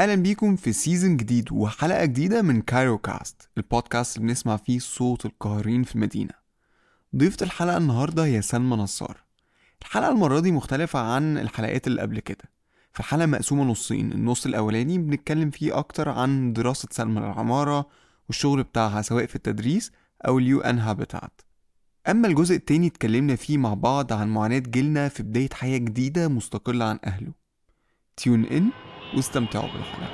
أهلا بيكم في season جديد وحلقة جديدة من Cairo Cast البودكاست اللي بنسمع فيه صوت القاهرين في المدينة. ضيفة الحلقة النهارده هي سلمى نصار. الحلقة المرة دي مختلفة عن الحلقات اللي قبل كده. فالحلقه مقسومة نصين النص الأولاني بنتكلم فيه أكتر عن دراسة سلمى للعماره والشغل بتاعها سواء في التدريس أو ال UN-Habitat. أما الجزء التاني اتكلمنا فيه مع بعض عن معاناة جيلنا في بداية حياة جديدة مستقلة عن أهله. تيون ان واستمتعوا بالحلقة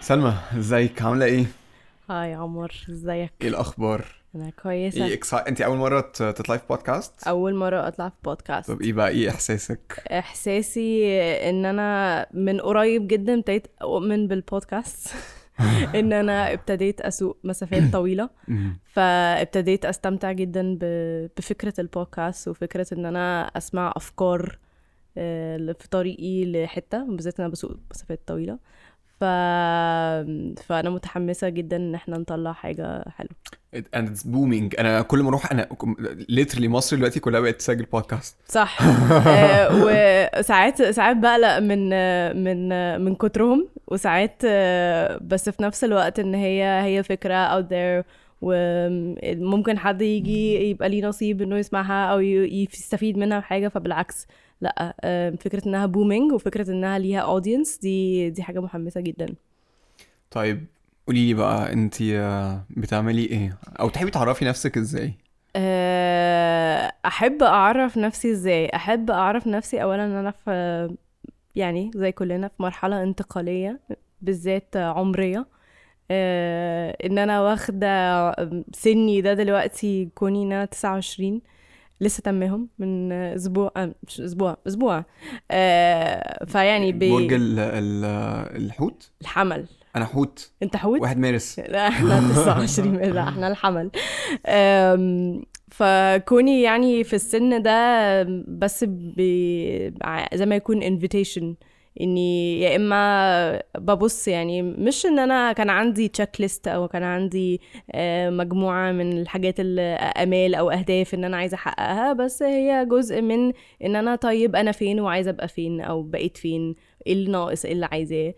سلمى ازيك عاملة إيه؟ هاي عمر إزيك إيه الأخبار؟ أنا كويسة إيه اكسا... أنت أول مرة ت- تطلعي في بودكاست؟ أول مرة أطلع في بودكاست طب إيه بقى إيه إحساسك؟ إحساسي إن أنا من قريب جدا ابتديت أؤمن بالبودكاست إن أنا ابتديت أسوق مسافات طويلة. فابتديت أستمتع جدا ب- بفكرة البودكاست وفكرة إن أنا أسمع أفكار آه، في طريقي لحتة بالذات أنا بسوق مسافات طويلة ف... فأنا متحمسة جدا إن إحنا نطلع حاجة حلوة. And it's booming. أنا كل ما أروح أنا literally مصر دلوقتي كلها بقت تسجل بودكاست صح. آه، وساعات ساعات بقلق من من من كترهم وساعات آه، بس في نفس الوقت إن هي هي فكرة out there وممكن حد يجي يبقى ليه نصيب إنه يسمعها أو يستفيد منها بحاجة فبالعكس. لا آه، فكرة إنها booming وفكرة إنها ليها audience دي دي حاجة محمسة جدا طيب قولي لي بقى أنت بتعملي إيه؟ أو تحبي تعرفي نفسك إزاي؟ آه، أحب أعرف نفسي إزاي أحب أعرف نفسي اولا إن أنا في يعني زي كلنا في مرحلة انتقالية بالذات عمرية آه، إن أنا واخدة سني ده دلوقتي كوني إن أنا 29 لسه تمهم من أسبوع آه، مش أسبوع أسبوع. آه، فيعني برج ال... ال... الحوت؟ بالحمل أنا حوت. أنت حوت؟ واحد مارس. لا إحنا 29 لا إحنا الحمل. فكوني يعني في السن ده بس بي زي ما يكون invitation. إني يا إما ببص يعني مش إن أنا كان عندي تشيك ليست أو كان عندي آه، مجموعة من الحاجات الأمال أو أهداف إن أنا عايزة أحققها بس هي جزء من إن أنا طيب أنا فين وعايزة أبقى فين أو بقيت فين إيه اللي ناقص إيه اللي عايزاه.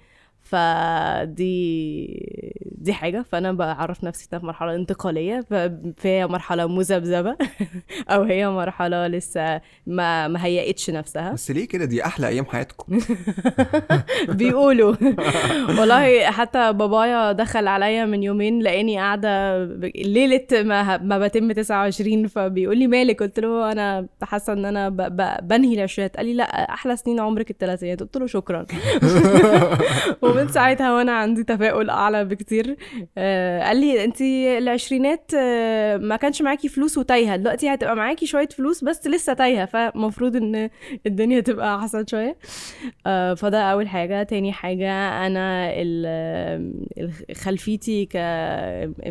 فدي دي حاجة. فأنا بعرف نفسي في مرحلة انتقالية. فهي مرحلة مذبذبة. أو هي مرحلة لسه ما ما هيئتش نفسها. بس ليه كده؟ دي أحلى أيام حياتكم. بيقولوا. والله حتى بابايا دخل عليا من يومين لقاني قاعدة ليلة ما ما بتم 29 فبيقول لي مالك؟ قلت له أنا حاسة إن أنا ب- ب- بنهي العشرينات. قال لي لا أحلى سنين عمرك الثلاثينات قلت له شكرا. ومن ساعتها وأنا عندي تفاؤل أعلى بكتير. آه قال لي انت العشرينات آه ما كانش معاكي فلوس وتايهة. دلوقتي هتبقى معاكي شوية فلوس بس لسه تايهة فمفروض إن الدنيا تبقى أحسن شوية. آه فده أول حاجة. تاني حاجة أنا خلفيتي ك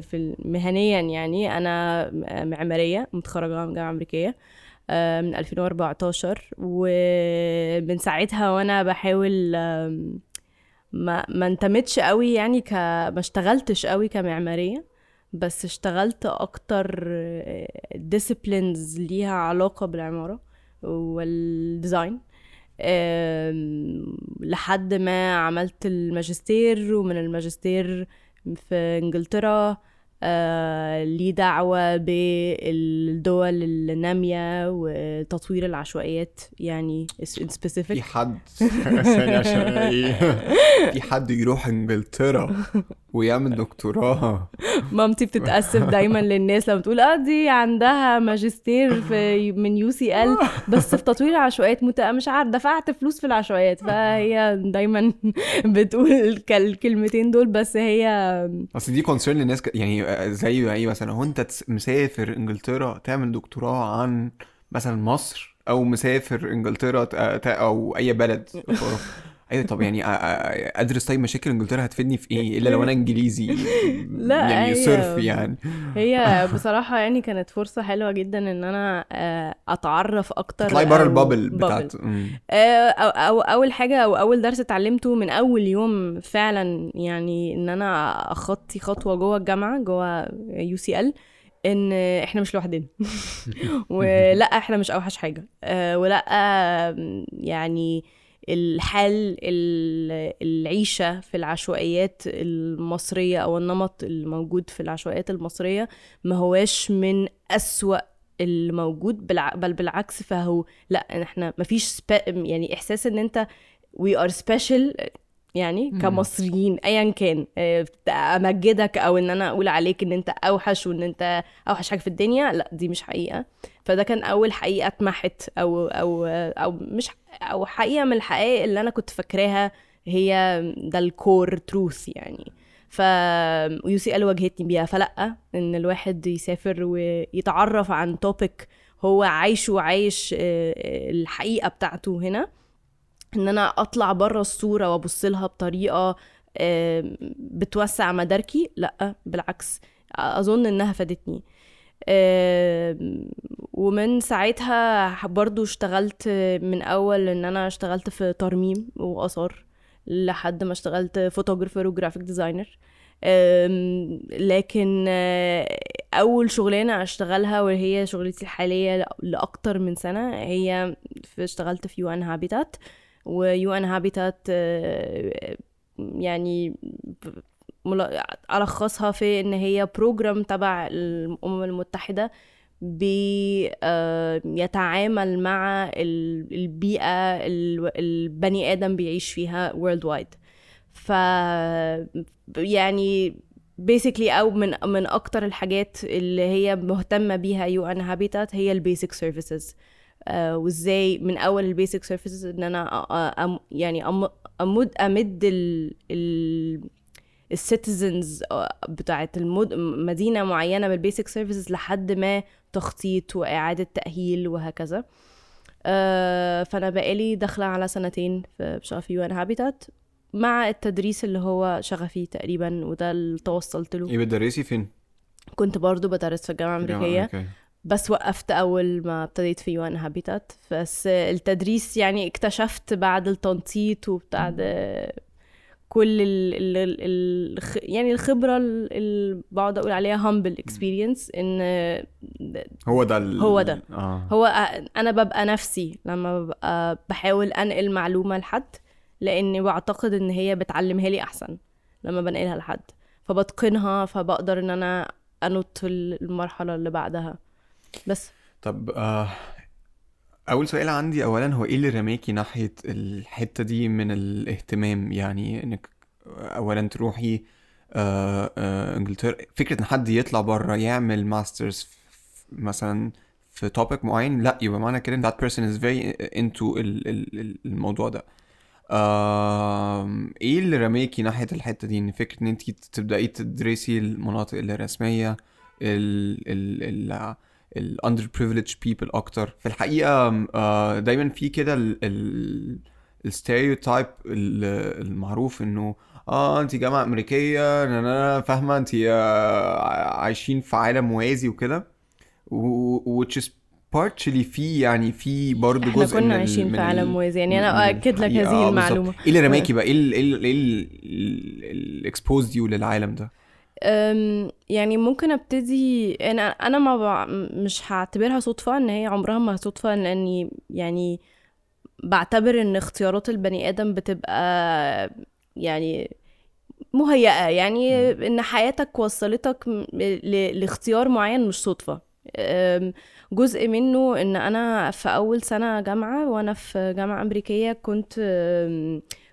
في مهنيا يعني أنا معمارية متخرجة من جامعة أمريكية من 2014 ومن ساعتها وأنا بحاول ما ما انتمتش قوي يعني ك ما اشتغلتش قوي كمعمارية بس اشتغلت أكتر disciplines ليها علاقة بالعمارة وال design لحد ما عملت الماجستير ومن الماجستير في إنجلترا ليه دعوة بالدول النامية وتطوير العشوائيات يعني in في حد ثانية عشان إيه في حد يروح إنجلترا؟ ويعمل دكتوراه مامتي بتتأسف دايما للناس لما تقول آه دي عندها ماجستير في من UCL بس في تطوير العشوائيات مت... مش عارف دفعت فلوس في العشوائيات فهي دايما بتقول الك- الكلمتين دول بس هي أصل دي concern للناس ك... يعني زي إيه مثلا هو أنت مسافر إنجلترا تعمل دكتوراه عن مثلا مصر أو مسافر إنجلترا ت- ت- أو أي بلد. أيوه طب يعني أدرس طيب مشاكل إنجلترا هتفيدني في إيه إلا لو أنا إنجليزي لا، يعني هي- صرف يعني هي بصراحة يعني كانت فرصة حلوة جدا إن أنا آه، أتعرف أكتر تطلعي بره ال bubble. بتاعت. آه، أو, أو أول حاجة أو أول درس اتعلمته من أول يوم فعلا يعني إن أنا أخطي خطوة جوه الجامعة جوه UCL إن إحنا مش لوحدنا ولا إحنا مش أوحش حاجة آه، ولا يعني الحال ال- العيشة في العشوائيات المصرية أو النمط الموجود في العشوائيات المصرية ما هواش من أسوأ اللي موجود بالع... بل بالعكس فهو لأ إحنا مفيش سبا... يعني إحساس إن أنت we are special يعني مم. كمصريين ايا كان آه، أمجدك أو إن أنا أقول عليك إن أنت أوحش وإن أنت أوحش حاجة في الدنيا لأ دي مش حقيقة. فده كان أول حقيقة اتمحت أو أو أو مش أو حقيقة من الحقائق اللي أنا كنت فاكراها هي ده ال core truth يعني. ف UCL واجهتني بيها. فلأ إن الواحد يسافر ويتعرف عن topic هو عايشه وعايش آه، آه، الحقيقة بتاعته هنا. إن أنا أطلع بره الصورة وأبص لها بطريقة بتوسع مداركي لأ بالعكس أظن إنها فادتني. ومن ساعتها برضو اشتغلت من أول إن أنا اشتغلت في ترميم وآثار لحد ما اشتغلت photographer و graphic designer لكن آه، أول شغلانة أشتغلها وهي شغلتي الحالية لأكتر من سنة هي في اشتغلت في UN-Habitat و UN-Habitat يعني ألخصها في إن هي program تبع الأمم المتحدة بي آه، مع ال- البيئة ال- البني آدم بيعيش فيها world wide ف يعني basically أو من من أكتر الحاجات اللي هي مهتمة بيها UN-Habitat هي ال basic services وازاي من أول ال basic services إن أنا أم يعني أم- امد أمد ال ال ال citizens بتاعت المد... مدينة معينة بال basic services لحد ما تخطيط وإعادة تأهيل وهكذا. آه، فأنا بقالي داخلة على سنتين في بشغل في UN-Habitat مع التدريس اللي هو شغفي تقريبا وده اللي توصلت له. إيه بتدرسي فين؟ كنت برضو بدرس في الجامعة الأمريكية. بس وقفت أول ما ابتديت في UN-Habitat. بس التدريس يعني اكتشفت بعد التنطيط وبعد كل ال ال ال يعني الخبرة اللي بقعد أقول عليها humble experience إن هو ده ال... هو ده. آه. هو أنا ببقى نفسي لما ببقى بحاول أنقل معلومة لحد لإني بعتقد إن هي بتعلمها لي أحسن لما بنقلها لحد. فبتقنها فبقدر إن أنا أنط المرحلة اللي بعدها. بس. طب آه أول سؤال عندي اولا هو إيه اللي رماكي ناحية الحتة دي من الاهتمام؟ يعني إنك اولا تروحي آه آه إنجلترا فكرة إن حد يطلع بره يعمل masters مثلا في topic معين لا يبقى معنى كده that person is very into ال ال ال- الموضوع ده. إيه اللي رماكي ناحية الحتة دي؟ إن فكرة إن انت تبدأي تدرسي المناطق اللا رسمية ال ال ال ال underprivileged people أكتر في الحقيقة آه، دايما في كده ال ال ال stereotype ال- المعروف انه آه انت جامعة امريكية نا- نا- نا، فاهمة انت آه، عايشين في عالم موازي وكده which is partially في يعني في برضه إحنا جزء كنا من ال- عايشين في عالم ال- موازي يعني أنا اؤكد لك. آه، هذه. المعلومه إيه اللي رماكي بقى إيه ال- إيه ال- إيه اللي exposed you للعالم ده يعني ممكن أبتدي أنا أنا ما بع... مش هعتبرها صدفة إن هي عمرها ما صدفة لأني يعني بعتبر إن اختيارات البني آدم بتبقى يعني مهيئة يعني إن حياتك وصلتك ل... لاختيار معين مش صدفة. جزء منه إن أنا في أول سنة جامعة وأنا في جامعة أمريكية كنت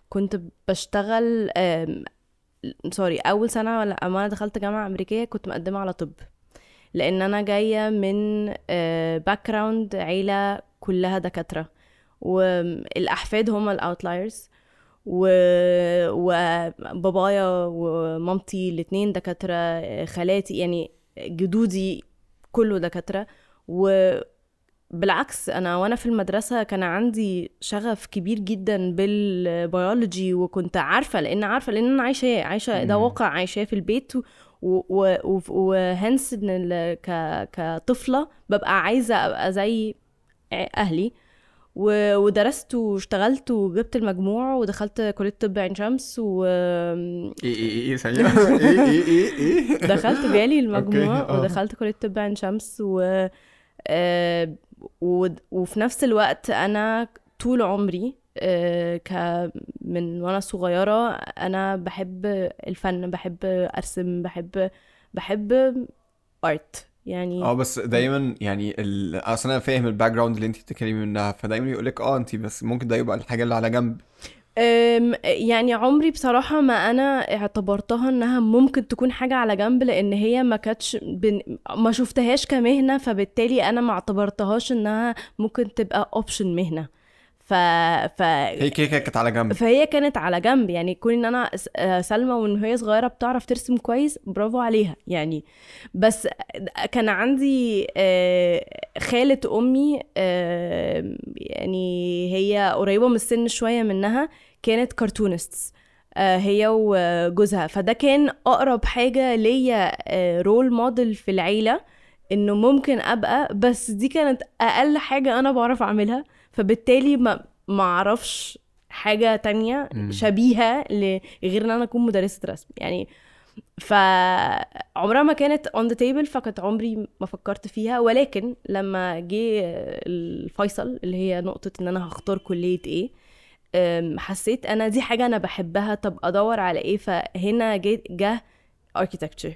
كنت بشتغل سوري أول سنة ولا أما أنا دخلت جامعة أمريكية كنت مقدمة على طب. لأن أنا جاية من background عيلة كلها دكاترة. والأحفاد هم ال outliers و... وبابايا ومامتي الاتنين دكاترة خالاتي يعني جدودي كله دكاترة. و بالعكس أنا وأنا في المدرسة كان عندي شغف كبير جدا بالبيولوجي وكنت عارفة لأن عارفة لأن أنا عايشة عايشة ده. واقع عايشاه في البيت و- و- و- وهنس إن كطفلة ببقى عايزة أبقى زي أهلي و- ودرست واشتغلت وجبت المجموع ودخلت كلية طب عين شمس ودخلت إيه إيه إيه ثانية إيه إيه إيه إيه جالي المجموع آه. ودخلت كلية طب عين شمس و... آه،. وفي نفس الوقت أنا طول عمري آه، ك من وأنا صغيرة أنا بحب الفن بحب أرسم بحب بحب art يعني آه بس دايما يعني ال... أصل أنا فاهم ال background اللي انت بتتكلمي منها فدايما يقول لك آه انت بس ممكن ده يبقى الحاجة اللي على جنب يعني عمري بصراحة ما أنا اعتبرتها إنها ممكن تكون حاجة على جنب لأن هي ما كانتش بن... ما شفتهاش كمهنة فبالتالي أنا ما اعتبرتهاش إنها ممكن تبقى option مهنة. ف... ف... هي كانت على جنب. فهي كانت على جنب يعني كون إن أنا آه، سلمى وإن هي صغيرة بتعرف ترسم كويس برافو عليها يعني. بس كان عندي آه، خالة أمي آه، يعني هي قريبة من السن شوية منها كانت cartoonist هي وجوزها. فده كان أقرب حاجة ليا role model في العيلة إنه ممكن أبقى بس دي كانت أقل حاجة أنا بعرف أعملها. فبالتالي ما ما أعرفش حاجة تانية. شبيهة غير إن أنا أكون مدرسة رسم. يعني فعمرها ما كانت on the table فكنت عمري ما فكرت فيها. ولكن لما جه الفيصل اللي هي نقطة إن أنا هختار كلية إيه حسيت أنا دي حاجة أنا بحبها طب أدور على إيه فهنا جه جه architecture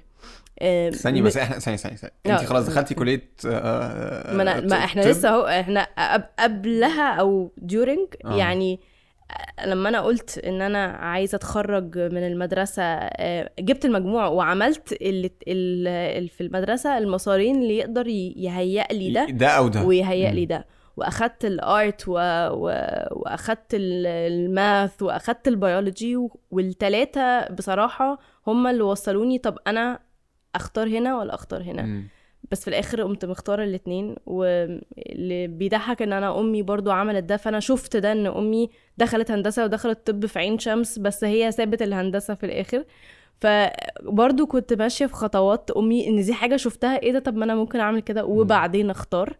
ثانية بس إحنا ثانية ثانية ثانية انت آه. خلاص دخلتي كلية آه، ما, أنا ما إحنا. لسه أهو إحنا قب- قبلها أو during آه. يعني لما أنا قلت إن أنا عايزة أتخرج من المدرسة آه، جبت المجموع وعملت اللي ال- ال- في المدرسة المسارين اللي يقدر يهيئ لي ده ده أو ده ويهيئ لي. ده وأخدت ال art و... و... وأخدت ال- ال math وأخدت البيولوجي. والتلاتة بصراحة هم اللي وصلوني طب أنا أختار هنا ولا أختار هنا مم. بس في الآخر قمت مختاره الاتنين واللي بيضحك إن أنا أمي برضو عملت ده فأنا شفت ده إن أمي دخلت هندسة ودخلت طب في عين شمس بس هي سابت الهندسة في الآخر فبرضو كنت ماشية في خطوات أمي إن دي حاجة شفتها إيه ده طب ما أنا ممكن أعمل كده وبعدين أختار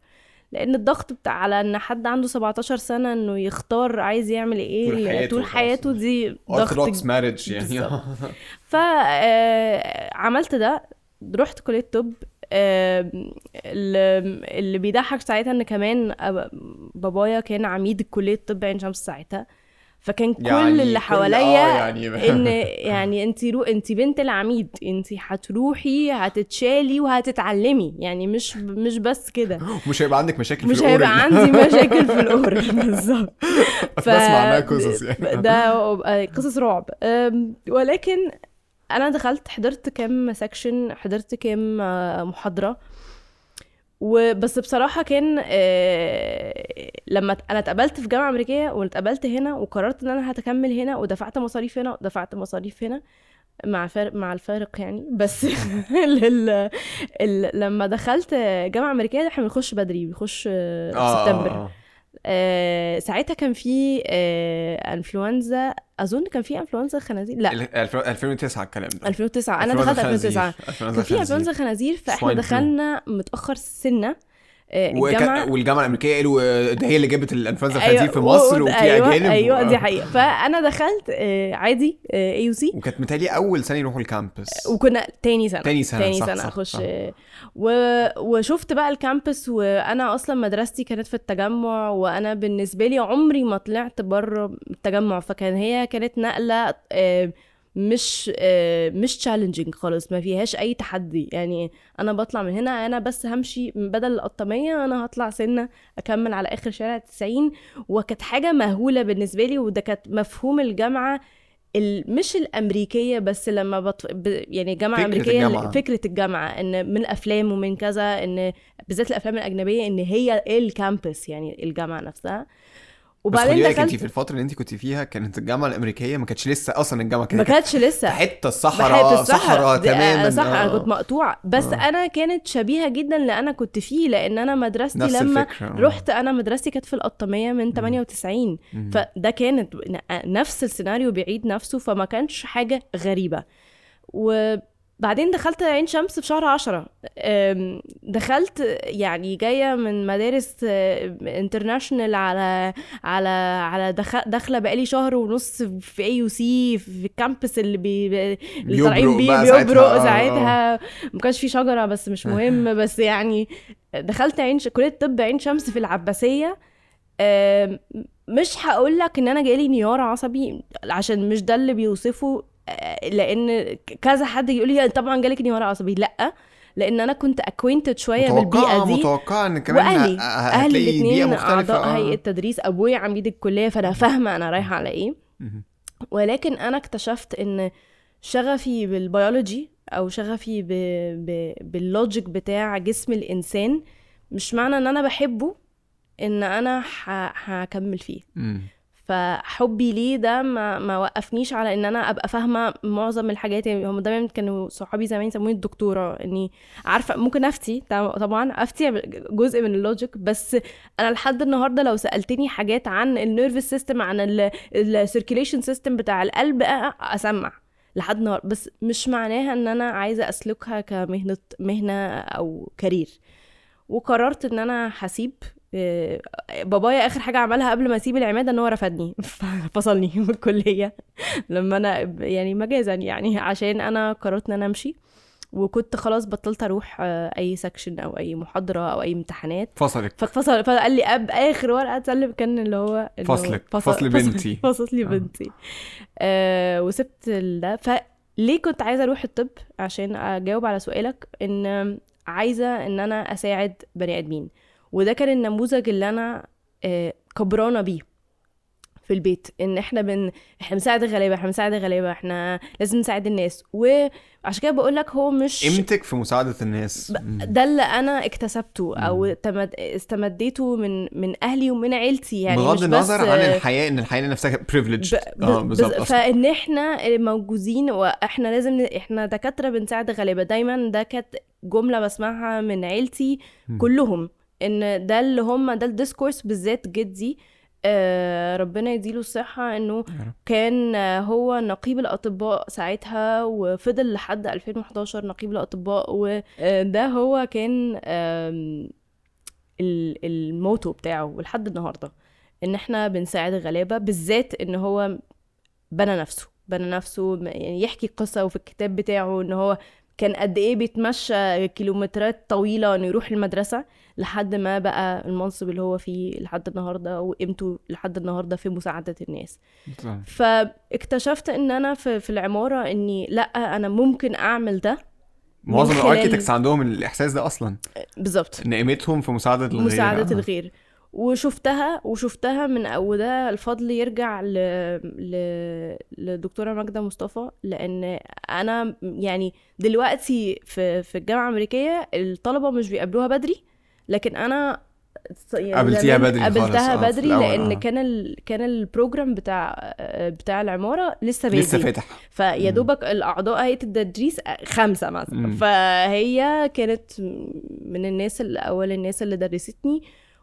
لأن الضغط بتاع على إن حد عنده 17 سنة إنه يختار عايز يعمل إيه طول حياته طول. حياته دي ضغط marriage يعني. فعملت ده رحت كلية طب اللي بيضحك ساعتها إن كمان بابايا كان عميد كلية طب عين شمس ساعتها فكان كل يعني اللي حواليا آه يعني إن يعني أنت رو أنت بنت العميد أنت هتروحي هتتشالي وهتتعلمي. يعني مش مش بس كده. مش هيبقى عندك مشاكل مش في هيبقى ال oral. عندي مشاكل في ال oral بالظبط. بسمع عنها قصص يعني. ده قصص رعب. ولكن أنا دخلت حضرت كام section حضرت كام آه، محاضرة. وبس بصراحة كان آه، لما أنا اتقبلت في جامعة أمريكية واتقبلت هنا وقررت إن أنا هتكمل هنا ودفعت مصاريف هنا ودفعت مصاريف هنا مع فرق مع الفارق يعني بس ال ال لما دخلت جامعة أمريكية إحنا بنخش بدري بنخش في آه، سبتمبر. آه ساعتها كان في آه إنفلونزا أظن كان في انفلونزا خنازير. لا. ال- الف- 2009 الكلام ده 2009 أنا دخلت خنازير. 2009 كان في انفلونزا خنازير فإحنا. دخلنا متأخر سنة. الجامعة والجامعة الأمريكية قالوا آه، ده هي اللي جابت الانفلونزا أيوة، الخنازير في مصر وفي أيوه أجانب. أيوه دي حقيقة. فأنا دخلت آه عادي AUC وكانت متهيألي أول سنة يروحوا ال campus وكنا تاني سنة. تاني سنة، تاني صح، سنة أخش. و... وشفت بقى ال campus وأنا أصلا مدرستي كانت في التجمع وأنا بالنسبة لي عمري ما طلعت بره التجمع. فكان هي كانت نقلة آه، مش آه، مش challenging خالص ما فيهاش أي تحدي. يعني أنا بطلع من هنا أنا بس همشي بدل القطاميه أنا هطلع سنة أكمل على آخر شارع 90 وكانت حاجة مهولة بالنسبة لي وده كانت مفهوم الجامعة ال- مش الأمريكية بس لما بط... ب... يعني جامعة فكرة أمريكية الجامعة. فكرة الجامعة إن من أفلام ومن كذا إن بالذات الأفلام الأجنبية إن هي ال campus يعني الجامعة نفسها. وبعدين بالك انت دخلت في الفترة اللي انت كنت فيها كانت الجامعة الأمريكية ما كانتش لسه أصلا الجامعة ما كانت كانتش لسه حتة الصحراء صحراء آه، تماما صح أنا آه. كنت مقطوعة بس آه. أنا كانت شبيهة جدا اللي أنا كنت فيه لأن أنا مدرستي نفس لما الفكرة آه. رحت أنا مدرستي كانت في القطامية من 98 مم. فده كانت نفس السيناريو بيعيد نفسه فما كانش حاجة غريبة وبعدين دخلت عين شمس في شهر عشرة. دخلت يعني جاية من مدارس international على على على داخلة بقالي شهر ونص في AUC في ال campus اللي بي اللي طالعين بيه بيبرق ساعتها، آه، ساعتها. ما كانش في شجرة بس مش مهم. بس يعني دخلت عين ش... كلية طب عين شمس في العباسية. آم، مش هقول لك إن أنا جالي انهيار عصبي عشان مش ده اللي بيوصفه. آه، لأن كذا حد يقول لي طبعا جالك انهيار عصبي لأ لأن أنا كنت acquainted شوية بالبيئة دي متوقعه إن كمان وأهلي أهلي الاثنين اعضاء آه. هيئة تدريس أبويا عميد الكلية فأنا فاهمة أنا رايحة على إيه. ولكن أنا اكتشفت إن شغفي بالبيولوجي أو شغفي ب... ب... بال logic بتاع جسم الإنسان مش معنى إن أنا بحبه إن أنا ه... هكمل فيه. فحبي ليه ده ما, ما وقفنيش على إن أنا أبقى فاهمة معظم الحاجات. يعني هم دايما كانوا صحابي زمان يسموني الدكتورة. اني عارفة ممكن أفتي طبعا أفتي جزء من ال logic بس أنا لحد النهارده لو سألتني حاجات عن ال nervous system عن ال circulation system بتاع القلب أسمع. لحد النهارده بس مش معناها إن أنا عايزة أسلكها كمهنة مهنة أو career. وقررت إن أنا هسيب بابايا آخر حاجة عملها قبل ما أسيب العمادة إن هو رفدني. فصلني من الكلية. لما أنا يعني مجازا يعني عشان أنا قررت إن أنا أمشي. وكنت خلاص بطلت أروح آه، أي section أو أي محاضرة أو أي امتحانات. فصلك. فاتفصل فقال لي اب آخر ورقة اتسلم كان اللي هو إنه فصلك، فصل بنتي. فصل لي آه. بنتي. آه وسبت ده. فليه كنت عايزة أروح الطب؟ عشان أجاوب على سؤالك إن عايزة إن أنا أساعد بني آدمين. وده كان النموذج اللي أنا آه كبرانة بيه في البيت إن إحنا بن إحنا بنساعد الغلابة إحنا بنساعد الغلابة إحنا لازم نساعد الناس وعشان كده بقول لك هو مش قيمتك في مساعدة الناس. ده اللي أنا اكتسبته أو تمد... استمديته من من أهلي ومن عيلتي يعني بغض النظر بس عن الحياة إن الحياة نفسها privilege ب... آه ب... بالظبط بز... فإن إحنا موجودين وإحنا لازم. إحنا دكاترة بنساعد غلابه دايما ده كانت جملة بسمعها من عيلتي. كلهم إن ده اللي هم ده ال discourse بالذات جدي آه ربنا يديله الصحة إنه. كان آه، هو نقيب الأطباء ساعتها وفضل لحد 2011 نقيب الأطباء وده هو كان ال- الموتو بتاعه ولحد النهارده إن إحنا بنساعد الغلابه بالذات إن هو بنى نفسه بنى نفسه يعني يحكي قصة وفي الكتاب بتاعه إن هو كان قد إيه بيتمشى كيلومترات طويلة إنه يروح المدرسة لحد ما بقى المنصب اللي هو فيه لحد النهارده وقيمته لحد النهارده في مساعدة الناس. فاكتشفت إن أنا في, في العمارة إني لأ أنا ممكن أعمل ده معظم الاركيتكتس عندهم الإحساس ده أصلا. بالظبط. ان قيمتهم في مساعدة الغير. مساعدة آه. الغير. وشفتها وشفتها من وده الفضل يرجع ل... ل... لدكتورة ماجدة مصطفى لأن أنا يعني دلوقتي في في الجامعة الأمريكية الطلبة مش بيقابلوها بدري لكن أنا يعني قابلتيها بدري خالص، قابلتها آه، في بدري الأول، لأن آه. كان ال... كان ال program بتاع بتاع العمارة لسه بادي لسه فاتح فيا دوبك الأعضاء هيئة التدريس خمسة مثلا. فهي كانت من الناس اللي أول الناس اللي درستني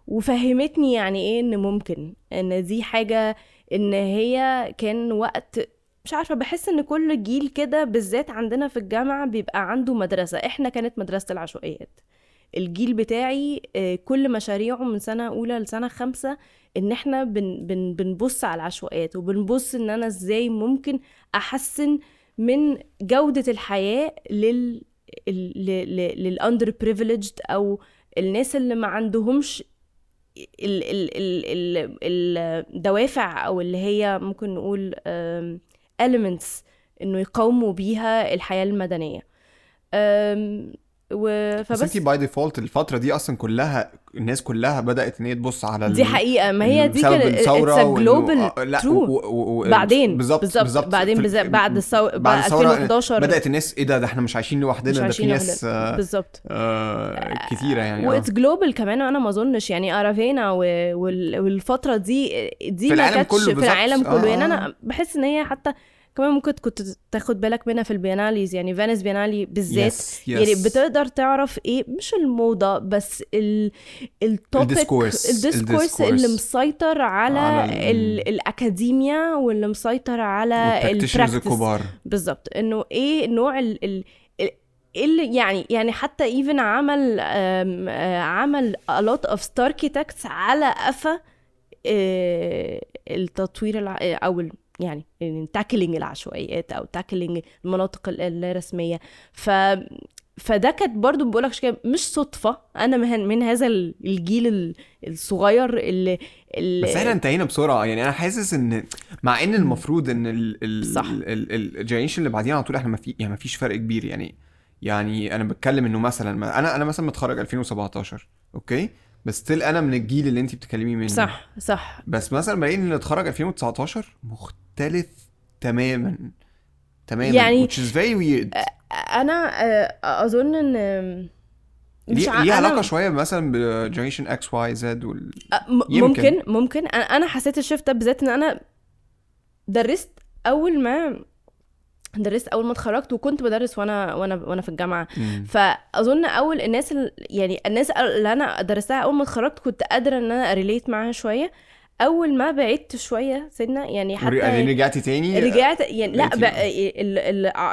وفهمتني يعني إيه إن ممكن إن دي حاجة إن هي كان وقت مش عارفة بحس إن كل جيل كده بالذات عندنا في الجامعة بيبقى عنده مدرسة. إحنا كانت مدرسة العشوائيات. الجيل بتاعي آه، كل مشاريعه من سنة أولى لسنة خمسة إن إحنا بن بن بنبص على العشوائيات وبنبص إن أنا إزاي ممكن أحسن من جودة الحياة لل لل underprivileged أو الناس اللي ما عندهمش ال ال ال ال الدوافع أو اللي هي ممكن نقول elements إنه يقاوموا بيها الحياة المدنية. و... بس فبس. انت by default الفترة دي أصلا كلها الناس كلها بدأت إن هي تبص على دي حقيقة. ما هي دي كانت الثورة global آه، لا true و- و- و- بعدين. بالظبط بالظبط. بعدين بالذات بعد الثوره بعد بعد الثورة 2011 بدأت الناس إيه ده؟ ده إحنا مش عايشين لوحدنا ده في ناس. آه بالظبط. آه كتيرة يعني آه. و it's global كمان أنا ما أظنش يعني أرافينا و... وال... والفترة دي دي في ما العالم كانتش كله في. العالم آه، كله. يعني آه. أنا بحس إن هي حتى كمان ممكن كنت تاخد بالك منها في ال biennales يعني Venice Biennale بالذات Yes, yes. يعني بتقدر تعرف إيه مش الموضة بس ال ال topic ال discourse. ال discourse. اللي مسيطر على, على ال- ال... الاكاديميا واللي مسيطر على ال practices الكبار بالظبط إنه إيه نوع ال ال ال- اللي يعني يعني حتى even عمل آه، عمل a lot of architects على قفا آه، التطوير الع... آه، أو يعني tackling العشوائيات أو tackling المناطق ال- اللا رسميه ف فده كانت برضو بقول لك مش صدفة. أنا من, من هذا ال- الجيل ال- الصغير اللي, اللي بس إحنا انتهينا بسرعة. يعني أنا حاسس إن مع إن المفروض إن ال ال صح. ال generation اللي بعدينا على طول إحنا ما في يعني ما فيش فرق كبير. يعني يعني أنا بتكلم إنه مثلا ما أنا أنا مثلا متخرج 2017 أوكي؟ بس still أنا من الجيل اللي انت بتتكلمي منه. صح صح. بس مثلا بلاقي إن اللي اتخرج 2019 مختلف تماما. تماما يعني- which is very weird. أنا أظن إن مش ليه علاقة شوية مثلا ب generation X Y Z وال يمكن. ممكن ممكن. أنا حسيت ال shift ده بالذات إن أنا درست أول ما درست أول ما اتخرجت وكنت بدرس وأنا وأنا وأنا في الجامعة. مم. فأظن أول الناس ال- يعني الناس اللي أنا درستها أول ما اتخرجت كنت قادرة إن أنا أ relate معاها شوية. أول ما بعدت شوية سنة يعني حتى رجعتي تاني رجعت يعني لا بقى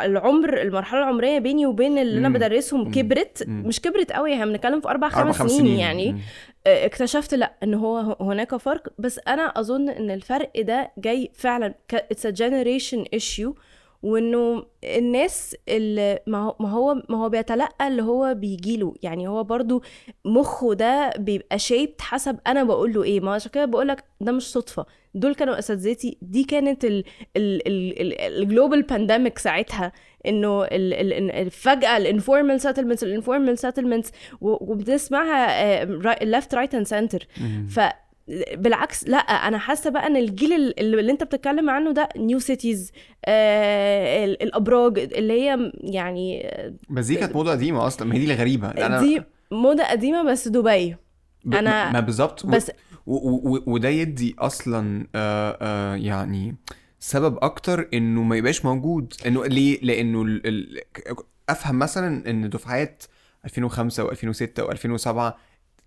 العمر المرحلة العمرية بيني وبين اللي أنا. بدرسهم مم. كبرت مم. مش كبرت قوي إحنا بنتكلم في أربع أربع خمس سنين يعني مم. اكتشفت لا إن هو هناك فرق بس أنا أظن إن الفرق ده جاي فعلا it's generation issue وانه الناس اللي ما هو ما هو بيتلقى اللي هو بيجيله. يعني هو برضو مخه ده بيبقى shaped حسب أنا بقول له إيه. ما عشان كده بقول لك ده مش صدفة. دول كانوا أساتذتي. دي كانت ال global pandemic ساعتها. إنه فجأة ال informal settlements ال informal settlements وبنسمعها left right and center. ف بالعكس لا أنا حاسة بقى إن الجيل ال- اللي أنت بتتكلم عنه ده new cities آه ال- الأبراج اللي هي يعني بس دي كانت موضة قديمة أصلا ما هي دي الغريبة. أنا دي موضة قديمة بس دبي. ب... أنا- ما بالظبط. و- بس و... و... وده يدي أصلا آه آه يعني سبب أكتر إنه ما يبقاش موجود. إنه ليه؟ لإنه ال... ال... أفهم مثلا إن دفعات 2005 و2006 و2007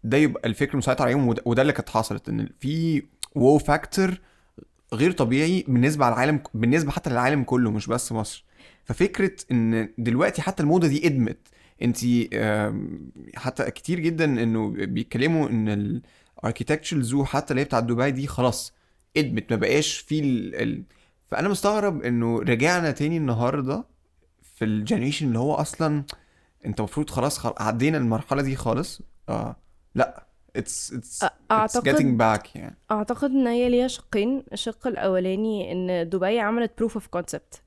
ده يبقى الفكر مسيطر عليهم وده, اللي كانت حصلت إن في وو factor غير طبيعي بالنسبة على العالم بالنسبة حتى للعالم كله مش بس مصر. ففكرة إن دلوقتي حتى الموضة دي ادمت انت حتى كتير جدا إنه بيتكلموا إن ال architecture زو حتى اللي هي بتاعت دبي دي خلاص ادمت ما بقاش في ال... ال... فأنا مستغرب إنه رجعنا تاني النهارده في ال generation اللي هو أصلا أنت المفروض خلاص خل... عدينا المرحلة دي خالص. آه. لا it's it's getting back يعني. أعتقد إن هي ليها شقين. الشق الأولاني إن دبي عملت proof of concept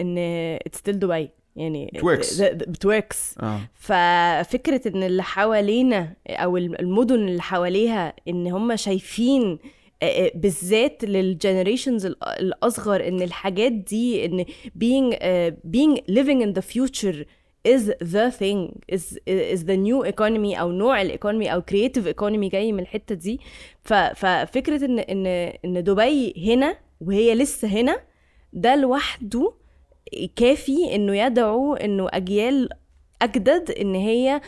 إن it's still دبي. يعني works. بت works آه. ففكرة إن اللي حوالينا أو المدن اللي حواليها إن هم شايفين آه، آه، بالذات لل generations الأصغر إن الحاجات دي إن being uh, being living in the future is the thing. Is is the new economy أو نوع ال economy أو creative economy جاي من الحتة دي. ف- ففكرة إن إن إن دبي هنا وهي لسه هنا ده لوحده كافي إنه يدعو إنه أجيال أجدد إن هي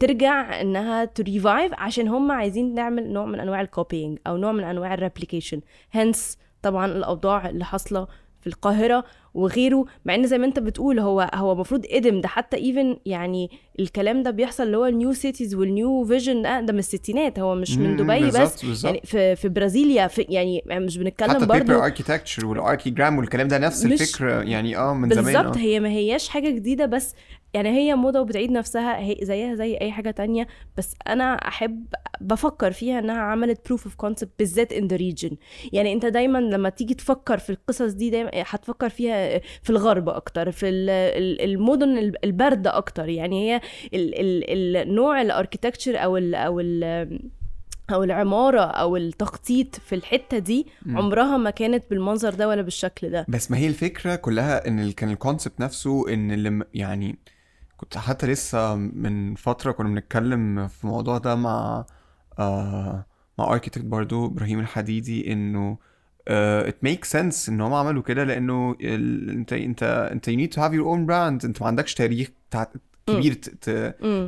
ترجع إنها ت revive عشان هم عايزين نعمل نوع من أنواع ال copying أو نوع من أنواع ال replication hence طبعا الأوضاع اللي حاصلة في القاهرة وغيره مع إن زي ما أنت بتقول هو هو المفروض إدم ده. حتى even يعني الكلام ده بيحصل اللي هو ال new cities وال new vision ده, من الستينات. هو مش من دبي بالظبط، بس. بالظبط. يعني في في برازيليا في يعني مش بنتكلم حتى برضو ال paper architecture وال Archigram والكلام ده نفس الفكرة يعني آه من زمان بالظبط. آه. هي ما هياش حاجة جديدة بس يعني هي موضة وبتعيد نفسها هي زيها زي أي حاجة تانية بس أنا أحب بفكر فيها إنها عملت proof of concept بالذات in the region يعني أنت دايما لما تيجي تفكر في القصص دي دايما هتفكر فيها في الغرب أكتر في ال- ال- المدن ال- الباردة أكتر. يعني هي ال- ال- النوع الاركيتكتشر أو ال أو ال أو العمارة أو التخطيط في الحتة دي. عمرها ما كانت بالمنظر ده ولا بالشكل ده. بس ما هي الفكرة كلها إن كان الكونسبت نفسه إن اللي يعني كنت حتى لسه من فترة كنا بنتكلم في الموضوع ده مع آه مع اركيتكت برضو إبراهيم الحديدي إنه آه it makes sense إن هم عملوا كده لأنه ال... أنت أنت أنت you need to have your own brand أنت ما عندكش تاريخ تع... كبير ت... ت...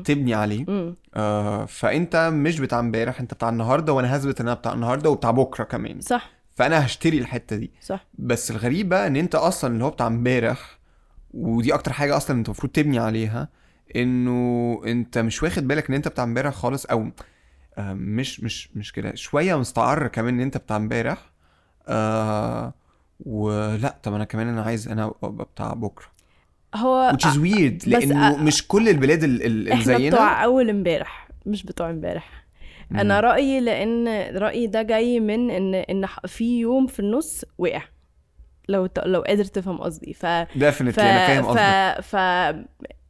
تبني عليه. آه فأنت مش بتاع امبارح أنت بتاع النهارده وأنا هثبت إن أنا بتاع النهارده وبتاع بكرة كمان. صح. فأنا هشتري الحتة دي. صح. بس الغريب بقى إن أنت أصلا اللي هو بتاع امبارح ودي أكتر حاجة أصلا انت المفروض تبني عليها انه انت مش واخد بالك ان انت بتاع امبارح خالص أو مش مش مش كده شوية مستعر كمان ان انت بتاع امبارح آه ولا طب أنا كمان أنا عايز أنا ابقى بتاع بكرة. هو which is weird لأنه مش كل البلاد ال- ال- اللي إحنا زينا بتوع أول امبارح مش بتوع امبارح. أنا رأيي لأن رأيي ده جاي من إن إن في يوم في النص وقع. لو لو قادر تفهم قصدي. ف ديفنتلي أنا فاهم ف... قصدك. ف...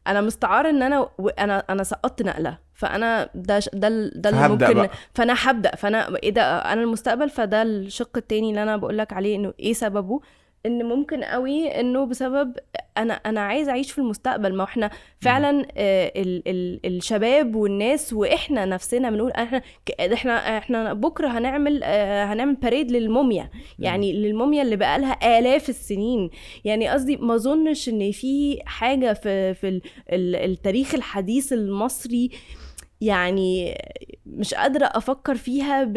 أنا مستعار إن أنا و... أنا أنا سقطت نقلة. فأنا ده ش- ده ده اللي ممكن بقى. فأنا هبدأ. فأنا إيه ده أنا المستقبل فده الشق التاني اللي أنا بقول لك عليه إنه إيه سببه. إن ممكن قوي إنه بسبب أنا أنا عايز أعيش في المستقبل. ما إحنا فعلا آه، ال ال الشباب والناس وإحنا نفسنا بنقول إحنا إحنا إحنا بكرة هنعمل آه، هنعمل باريد للموميا. يعني للموميا اللي بقالها آلاف السنين. يعني قصدي ما أظنش إن في حاجة في في ال- ال- التاريخ الحديث المصري يعني مش قادرة أفكر فيها ب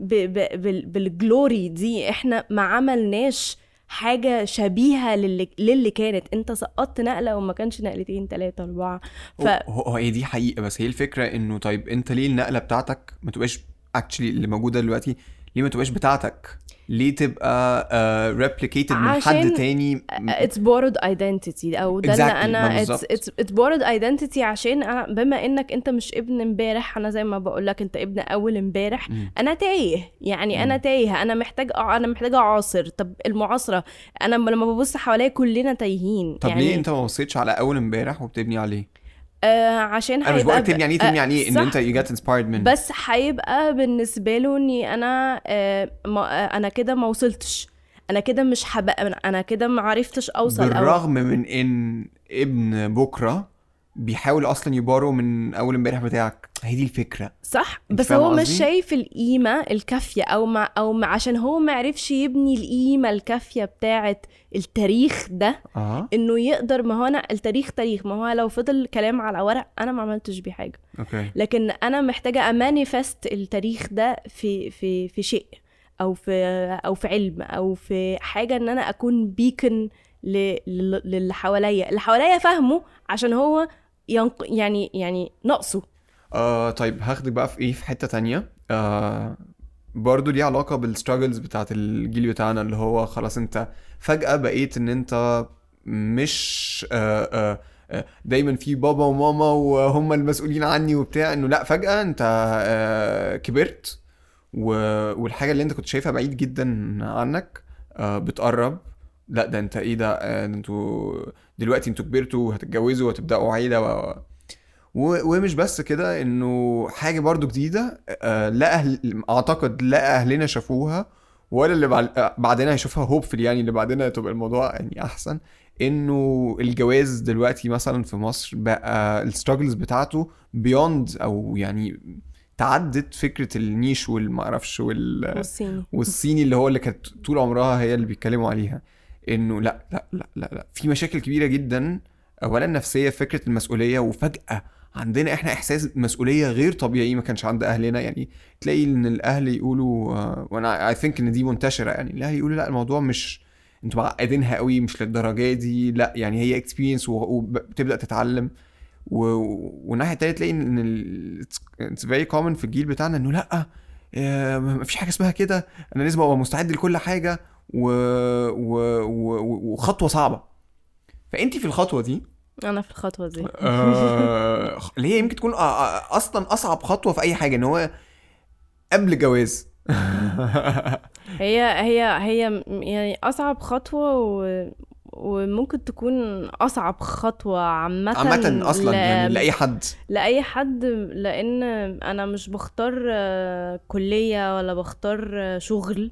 ب ب بال- بالجلوري دي. إحنا ما عملناش حاجة شبيهة للي, للي كانت انت سقطت نقلة وما كانش نقلتين ثلاثة أربعة ف هو هي دي حقيقة بس هي الفكرة إنه طيب أنت ليه النقلة بتاعتك ما تبقاش actually اللي موجودة دلوقتي ليه ما تبقاش بتاعتك؟ ليه تبقى replicated من حد تاني؟ it's borrowed identity. أو ده Exactly، اللي أنا it's borrowed identity عشان أنا بما إنك أنت مش ابن امبارح أنا زي ما بقول لك أنت ابن أول امبارح مم. أنا تايه. يعني أنا مم. تايه أنا محتاج أنا محتاج أعاصر. طب المعاصرة أنا لما ببص حواليا كلنا تايهين. طب يعني ليه أنت ما بصيتش على أول امبارح وبتبني عليه؟ آه عشان أنا مش هيبقى بقولك تبني عليه ب- تبني آه، عليه إن صح. أنت you get inspired منه بس هيبقى بالنسبة له إني أنا آه ما آه أنا كده ما وصلتش أنا كده مش هبقى أنا كده ما عرفتش أوصل أو بالرغم من إن ابن بكرة بيحاول أصلا يبارو من أول امبارح بتاعك. هي دي الفكرة. صح بس هو مش؟ شايف القيمة الكافية أو مع أو مع عشان هو ما عرفش يبني القيمة الكافية بتاعه التاريخ ده آه. إنه يقدر ما هو أنا التاريخ تاريخ ما هو لو فضل كلام على ورق أنا ما عملتش بيه حاجة. أوكي. لكن أنا محتاجة أ manifest التاريخ ده في في في شيء أو في أو في علم أو في حاجة إن أنا أكون beacon للي حواليا. اللي حواليا فاهمه عشان هو ينق... يعني يعني ناقصه آه طيب هاخدك بقى في إيه؟ في حتة تانية. آه برضو ليه علاقة بالستراجلز بتاعت الجيل بتاعنا اللي هو خلاص انت فجأة بقيت إن انت مش آه آه آه، دايما في بابا وماما وهم المسؤولين عني وبتاع إنه لأ فجأة انت آه كبرت و... والحاجة اللي انت كنت شايفها بعيد جدا عنك آه بتقرب. لأ ده انت إيه ده أنتوا دلوقتي أنتوا كبرتوا وهتتجوزوا وهتبدأوا عيلة و... و... ومش بس كده انه حاجة برضو جديدة آه، لا أهل أعتقد لا أهلنا شافوها ولا اللي. آه، بعدنا هيشوفها hopefully يعني اللي بعدنا تبقى الموضوع يعني أحسن إنه الجواز دلوقتي مثلا في مصر بقى ال struggles بتاعته beyond أو يعني تعدت فكرة النيش والمعرفش وال... والصيني والصيني اللي هو اللي كانت طول عمرها هي اللي بيتكلموا عليها إنه لا لا لا لا لا. في مشاكل كبيرة جدا اولا نفسية فكرة المسؤولية وفجأة عندنا إحنا إحساس مسؤولية غير طبيعي ما كانش عند أهلنا. يعني تلاقي إن الأهل يقولوا آه، وأنا I think إن دي منتشرة. يعني الأهل يقولوا لا الموضوع مش أنتوا معقدينها قوي مش للدرجة دي. لا يعني هي experience وبتبدأ تتعلم. و... والناحية التانية تلاقي إن it's very common في الجيل بتاعنا إنه لا آه، مفيش حاجة اسمها كده. أنا لازم أبقى مستعد لكل حاجة. و... و... و... وخطوة صعبة. فأنت في الخطوة دي أنا في الخطوة دي. آه، اللي هي يمكن تكون أصلا أصعب خطوة في أي حاجة إن هو قبل الجواز هي هي هي يعني أصعب خطوة و... وممكن تكون أصعب خطوة عامة عامة أصلا ل- يعني لأي حد. لأي حد لأن أنا مش بختار آه، كلية ولا بختار آه، شغل.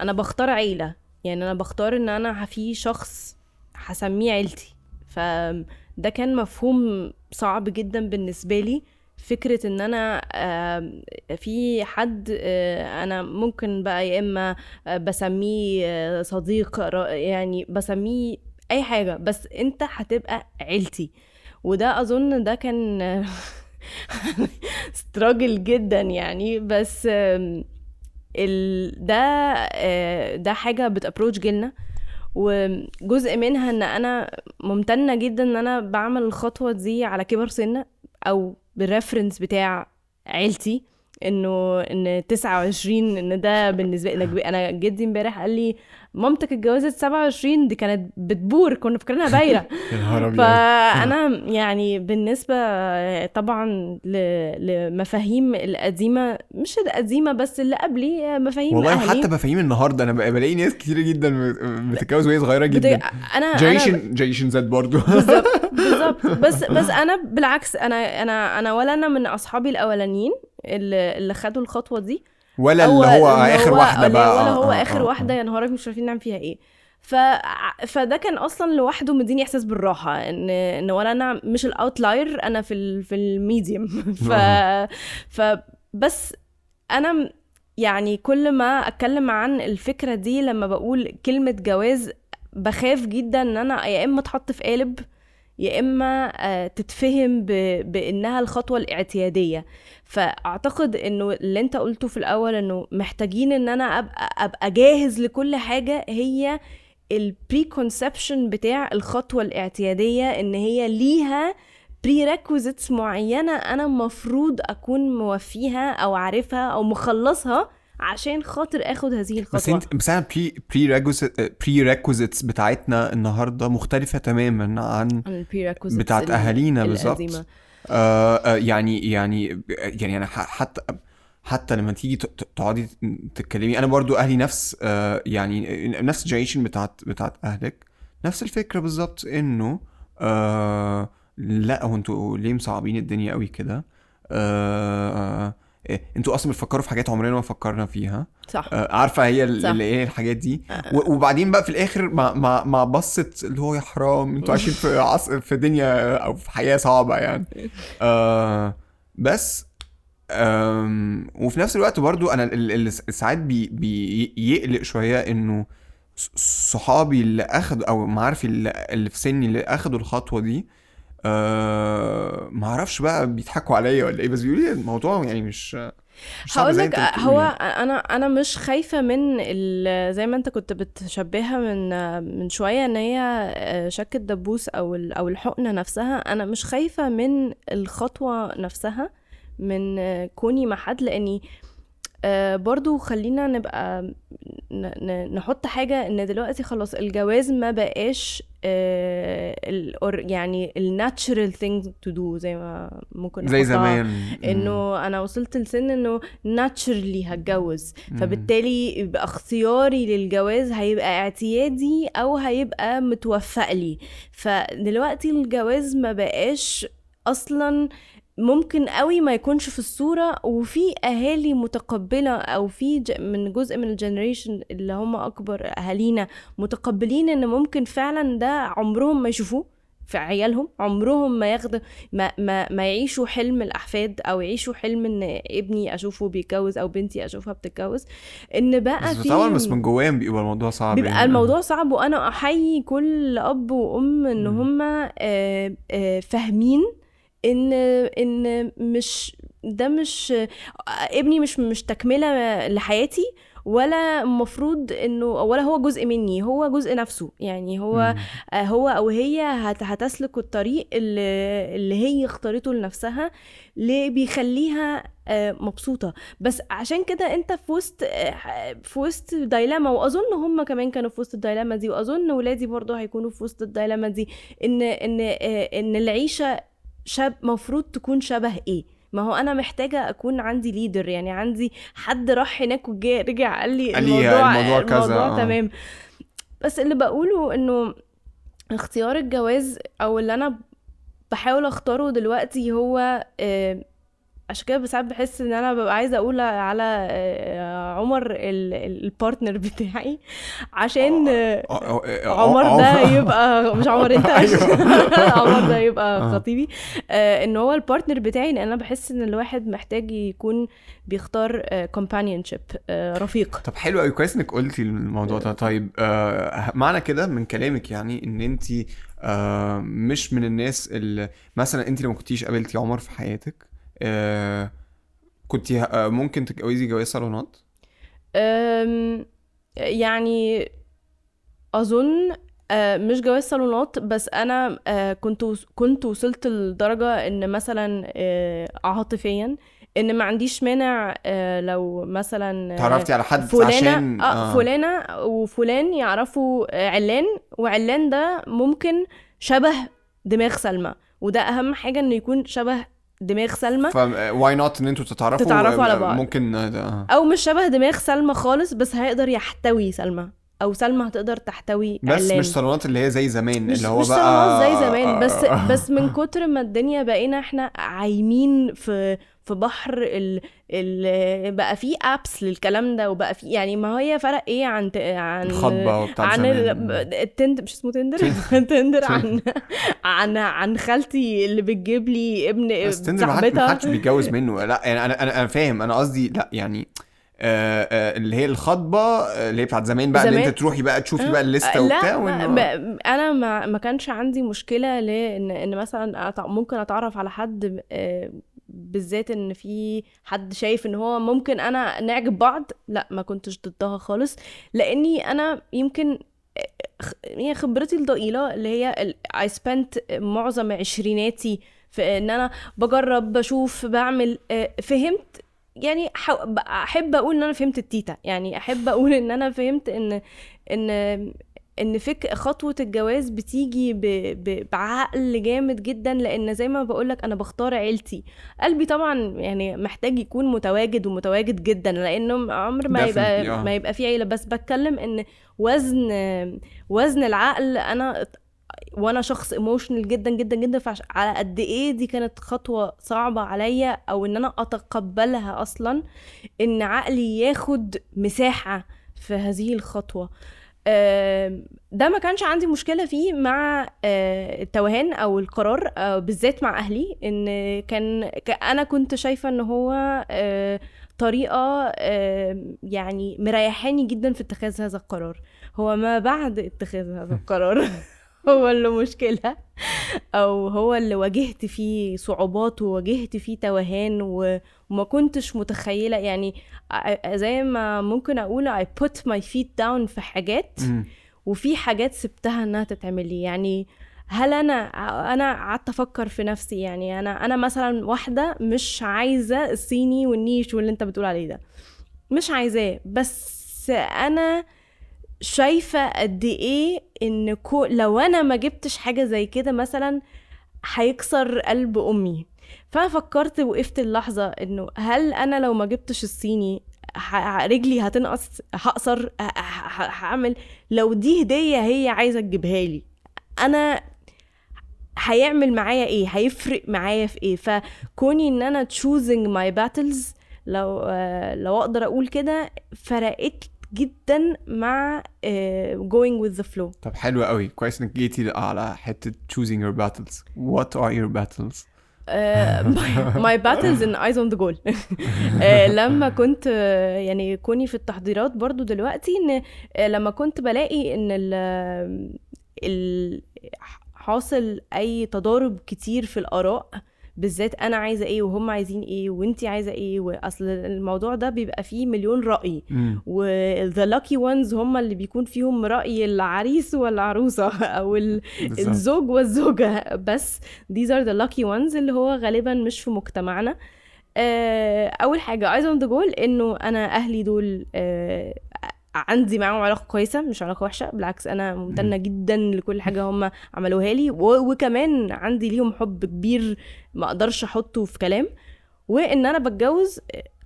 أنا بختار عيلة. يعني أنا بختار إن أنا في شخص هسميه عيلتي. فده كان مفهوم صعب جدا بالنسبة لي. فكرة إن أنا في حد آه، أنا ممكن بقى يا إما بسميه آه، صديق يعني بسميه أي حاجة بس أنت هتبقى عيلتي. وده أظن ده كان ستراجل جدا يعني. بس ال... ده آه، ده حاجة بتابروش جيلنا. وجزء منها إن أنا ممتنة جدا إن أنا بعمل الخطوة دي على كبر سنة أو بالريفرنس بتاع عيلتي. إنه إن 29 إن ده بالنسبة أنا- أنا جدي امبارح قال لي مامتك اتجوزت 27 دي كانت بتبور كنا فاكرينها بايرة. فأنا يعني بالنسبة طبعا لمفاهيم القديمة مش القديمة بس اللي قبلي مفاهيم والله حتى مفاهيم النهارده أنا بلاقي ناس كتير جدا بتتجوز وهي صغيرة جدا. أنا جيشن جيشن برضو. بالظبط بالظبط. بس بس أنا بالعكس أنا أنا أنا ولا أنا من أصحابي الأولانيين. اللي اللي خدوا الخطوة دي. ولا اللي هو آخر هو- واحدة بقى. ولا آه، هو آه، آخر آه، واحدة آه. يا نهارك مش عارفين نعمل فيها إيه. ف... فده كان أصلا لوحده مديني إحساس بالراحة ان إن ولا أنا مش ال outlier أنا في ال... في ال medium ف فبس أنا يعني كل ما أتكلم عن الفكرة دي لما بقول كلمة جواز بخاف جدا إن أنا يا إما أتحط في قالب يا إما آه، تتفهم. بإنها الخطوة الاعتيادية فأعتقد إنه اللي أنت قلته في الأول إنه محتاجين إن أنا أبقى أبقى جاهز لكل حاجة هي ال preconception بتاع الخطوة الاعتيادية إن هي ليها prerequisites معينة أنا المفروض أكون موفيها أو عارفها أو مخلصها عشان خاطر آخد هذه الخطوة. بس انت بس أنا prerequisites بتاعتنا النهارده مختلفة تماما عن بتاعت ال- أهالينا بالظبط. آه آه، يعني يعني يعني أنا حتى حتى لما تيجي تقعدي تتكلمي أنا برضو أهلي نفس آه يعني نفس ال generation بتاعت بتاعت أهلك نفس الفكرة بالظبط إنه آه لا هو أنتوا ليه مصعبين الدنيا قوي كده؟ آه إيه، أنتوا أصلا بتفكروا في حاجات عمرنا ما فكرنا فيها. صح. آه، عارفة هي. اللي إيه الحاجات دي. و- وبعدين بقى في الآخر مع مع مع بصه اللي هو يا حرام أنتوا عايشين في عصر في دنيا أو في حياة صعبة يعني. آه بس آم، وفي نفس الوقت برضو أنا ال- اللي ساعات بي بيقلق شوية إنه صحابي اللي أخدوا أو معارفي اللي اللي في سني اللي أخدوا الخطوة دي آه ما أعرفش بقى بيضحكوا عليا ولا إيه بس بيقولوا لي الموضوع يعني مش هقول لك هو يعني. أنا أنا مش خايفة من زي ما أنت كنت بتشبهها من من شوية إن هي شك الدبوس أو أو الحقنة نفسها أنا مش خايفة من الخطوة نفسها من كوني مع حد لأني آه، برضو خلينا نبقى نحط حاجة إن دلوقتي خلاص الجواز ما بقاش آه، يعني ال natural thing to do زي ما ممكن زي. زمان إنه أنا وصلت لسن إنه naturally هتجوز. فبالتالي يبقى اختياري للجواز هيبقى اعتيادي أو هيبقى متوفق لي فدلوقتي الجواز ما بقاش أصلا ممكن قوي ما يكونش في الصورة وفي أهالي متقبلة أو في من جزء من الجنريشن اللي هم أكبر أهالينا متقبلين إن ممكن فعلا ده عمرهم ما يشوفوه في عيالهم عمرهم ما ياخدوا ما, ما, ما يعيشوا حلم الأحفاد أو يعيشوا حلم إن ابني أشوفه بيتجوز أو بنتي أشوفها بتتجوز إن بقى بس طبعا بس من جواهم بيبقى الموضوع صعب بيبقى يعني. الموضوع صعب وأنا أحيي كل أب وأم إن. هم فاهمين إن إن مش ده مش ابني مش مش تكمله لحياتي ولا المفروض إنه ولا هو جزء مني هو جزء نفسه يعني هو مم. هو أو هي هت- هتسلك الطريق اللي, اللي هي اختارته لنفسها اللي بيخليها آه، مبسوطة بس عشان كده أنت في وسط آه، في وسط دايلاما وأظن هم كمان كانوا في وسط الدايلاما دي وأظن ولادي برضه هيكونوا في وسط الدايلاما دي إن إن آه، إن العيشة شاب مفروض تكون شبه إيه ما هو أنا محتاجة أكون عندي leader يعني عندي حد راح هناك وجا رجع قال لي قال لي الموضوع الموضوع كذا، الموضوع آه. تمام بس اللي بقوله إنه اختيار الجواز أو اللي أنا بحاول أختاره دلوقتي هو آه، عشان كده ساعات بحس إن أنا ببقى عايزة أقول على آه، عمر ال- ال- ال partner بتاعي عشان آه، عمر ده يبقى مش عمر أنت. عمر ده يبقى آه. خطيبي. آه إن هو ال partner بتاعي لأن أنا بحس إن الواحد محتاج يكون بيختار companionship رفيق. طب حلو قوي كويس إنك قلتي الموضوع ده. طيب آه معنى كده من كلامك يعني إن انت آه مش من الناس اللي مثلا انت لو ما كنتيش قابلتي عمر في حياتك؟ آه كنتي آه ممكن تتجوزي جواز صالونات؟ يعني أظن آه، مش جواز صالونات بس أنا آه، كنت كنت وصلت لدرجة إن مثلا آه، عاطفيا إن ما عنديش مانع آه، لو مثلا آه، تعرفتي على حد فلانة عشان آه. فلانة وفلان يعرفوا آه، علان وعلان ده ممكن شبه دماغ سلمى وده أهم حاجة إنه يكون شبه دماغ سلمى. ف why not إن أنتوا تتعرفوا؟ تتعرفوا على آه، بعض. ممكن آه، ده- أو مش شبه دماغ سلمى خالص بس هيقدر يحتوي سلمى. أو سلمى هتقدر تحتوي بس علان مش صالونات اللي هي زي زمان مش اللي هو مش بقى زي زمان. بس آه، بس من كتر ما الدنيا بقينا إحنا عايمين في في بحر ال ال بقى في ابس للكلام ده وبقى في يعني ما هي فرق إيه عن ت- عن عن. ال- التند مش اسمه تندر؟ تندر عن عن عن خالتي اللي بتجيب لي ابن بس تندر ما حدش بيتجوز منه. لا يعني أنا أنا فاهم. أنا قصدي لا يعني آه آه اللي هي الخطبة آه، اللي هي بتاعت زمان بقى اللي زمان. انت تروحي بقى تشوفي بقى الليستة لا وبتاع وإنه- أنا ما ما كانش عندي مشكلة ليه إن مثلا ممكن أتعرف على حد آه، بالذات إن في حد شايف إن هو ممكن أنا نعجب بعض لا ما كنتش ضدها خالص لأني أنا يمكن آه، هي خبرتي الضئيلة اللي هي I spent معظم عشريناتي في إن أنا بجرب بشوف بعمل آه، فهمت يعني أحب أقول إن أنا فهمت التيتا. يعني أحب أقول إن أنا فهمت إن إن إن فك خطوة الجواز بتيجي ب... ب... بعقل جامد جدا لأن زي ما بقولك أنا بختار عيلتي. قلبي طبعا يعني محتاج يكون متواجد ومتواجد جدا لأنه عمر ما يبقى آه. ما يبقى في عيلة. بس بتكلم إن وزن وزن العقل. أنا وأنا شخص ايموشنال جدا جدا جدا فعلى قد إيه دي كانت خطوة صعبة عليا أو إن أنا أتقبلها أصلا إن عقلي ياخد مساحة في هذه الخطوة. ده ما كانش عندي مشكلة فيه مع آه، التوهان أو القرار آه، بالذات مع أهلي إن كان أنا كنت شايفة إن هو آه، طريقة آه، يعني مريحاني جدا في اتخاذ هذا القرار. هو ما بعد اتخاذ هذا القرار. هو اللي مشكلة. أو هو اللي واجهت فيه صعوبات وواجهت فيه توهان وما كنتش متخيلة. يعني زي ما ممكن أقول I put my feet down في حاجات. وفي حاجات سبتها إنها تتعمل لي. يعني هل أنا أنا قعدت أفكر في نفسي. يعني أنا أنا مثلا واحدة مش عايزة الصيني والنيش واللي أنت بتقول عليه ده. مش عايزاه. بس أنا شايفة قد إيه إن كو لو أنا ما جبتش حاجة زي كده مثلا هيكسر قلب أمي. فأنا فكرت وقفت اللحظة إنه هل أنا لو ما جبتش الصيني رجلي هتنقص هقصر هعمل؟ لو دي هدية هي عايزة تجيبها لي أنا هيعمل معايا إيه؟ هيفرق معايا في إيه؟ فكوني إن أنا choosing my battles لو لو أقدر أقول كده فرقت جدا مع آه، going with the flow. طب حلو قوي. كويس إنك جيتي على حتة choosing your battles. What are your battles battles in eyes on the goal. آه، لما كنت آه، يعني كوني في التحضيرات برضو دلوقتي إن آه، لما كنت بلاقي إن ال ال حاصل أي تضارب كتير في الآراء بالذات أنا عايزة إيه وهم عايزين إيه وإنتي عايزة إيه وأصل الموضوع ده بيبقى فيه مليون رأي. وذا لاكي وانز هم اللي بيكون فيهم رأي العريس والعروسة أو. الزوج والزوجة بس these are the lucky ones اللي هو غالبا مش في مجتمعنا آه، أول حاجة eyes on the goal إنه أنا أهلي دول آه، عندي معاهم علاقة كويسة مش علاقة وحشة بالعكس أنا ممتنة جدا لكل حاجة هم عملوها لي وكمان عندي ليهم حب كبير ما أقدرش أحطه في كلام وإن أنا بتجوز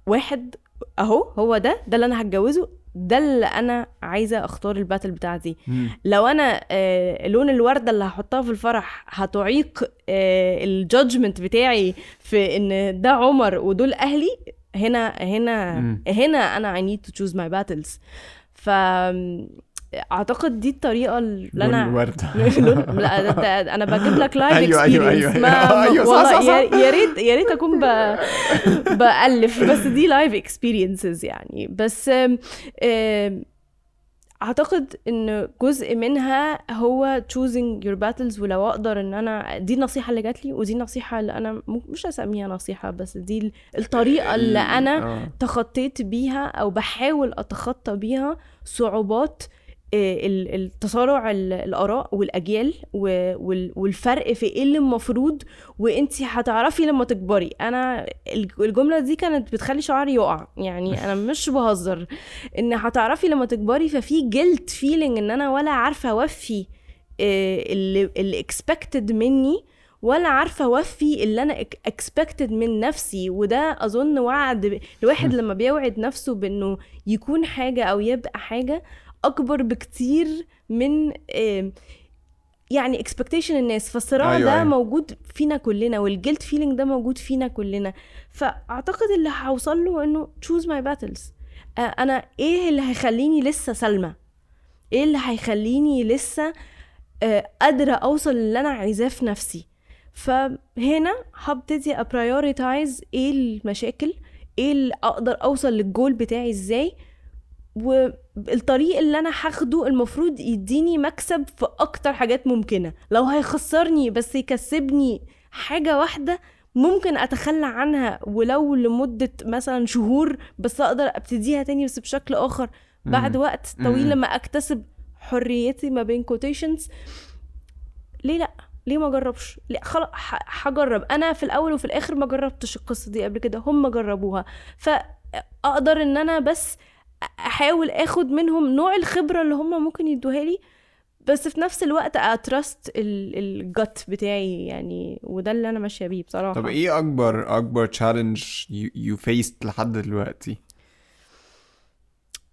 واحد أهو هو ده ده اللي أنا هتجوزه ده اللي أنا عايزة أختار ال battle بتاعتي مم. لو أنا آه، لون الوردة اللي هحطها في الفرح هتعيق ال judgment بتاعي في إن ده عمر ودول أهلي هنا هنا مم. هنا أنا I need to choose my battles ف أعتقد دي الطريقة اللي أنا لا ده, ده أنا بجيب لك life أيوة، أيوة، experience أيوة، ما أيوة، أيوة، صح، صح، صح. يا ريت يا ريت أكون ب... بألف بس دي life experiences يعني بس أعتقد إن جزء منها هو choosing your battles ولو أقدر إن أنا دي النصيحة اللي جات لي ودي النصيحة اللي أنا مش هسميها نصيحة بس دي ال- الطريقة اللي أنا آه. تخطيت بيها أو بحاول أتخطى بيها صعوبات آه، ال- التصارع ال- الآراء والأجيال والفرق في إيه اللي المفروض وانتي هتعرفي لما تكبري. أنا الج- الجملة دي كانت بتخلي شعري يقع. يعني أنا مش بهزر. إن هتعرفي لما تكبري ففي guilt feeling إن أنا ولا عارفة أوفي آه، اللي expected مني ولا عارفة أوفي اللي أنا expected من نفسي وده أظن وعد الواحد لما بيوعد نفسه بإنه يكون حاجة أو يبقى حاجة أكبر بكتير من يعني expectation الناس. فالصراع أيوة، ده أيوة. موجود فينا كلنا وال guilt feeling ده موجود فينا كلنا. فأعتقد اللي هوصل له إنه my battles. آه، أنا إيه اللي هيخليني لسه سلمى إيه اللي هيخليني لسه آه، قادرة أوصل للي أنا عايزاه في نفسي؟ فهنا هبتدي أ prioritize إيه المشاكل إيه اللي أقدر أوصل للجول بتاعي إزاي والطريق اللي أنا هاخده المفروض يديني مكسب في أكتر حاجات ممكنة لو هيخسرني بس يكسبني حاجة واحدة ممكن أتخلى عنها ولو لمدة مثلا شهور بس أقدر أبتديها تاني بس بشكل آخر بعد. وقت طويل. لما أكتسب حريتي ما بين كوتيشنز ليه لأ ليه ما اجربش ليه؟ خلاص هجرب. أنا في الأول وفي الآخر ما جربتش القصة دي قبل كده. هم جربوها. فاقدر إن أنا بس أحاول آخد منهم نوع الخبرة اللي هم ممكن يدوها لي بس في نفس الوقت ا trust ال gut بتاعي يعني وده اللي أنا ماشية بيه بصراحة. طب إيه أكبر أكبر challenge you faced لحد دلوقتي؟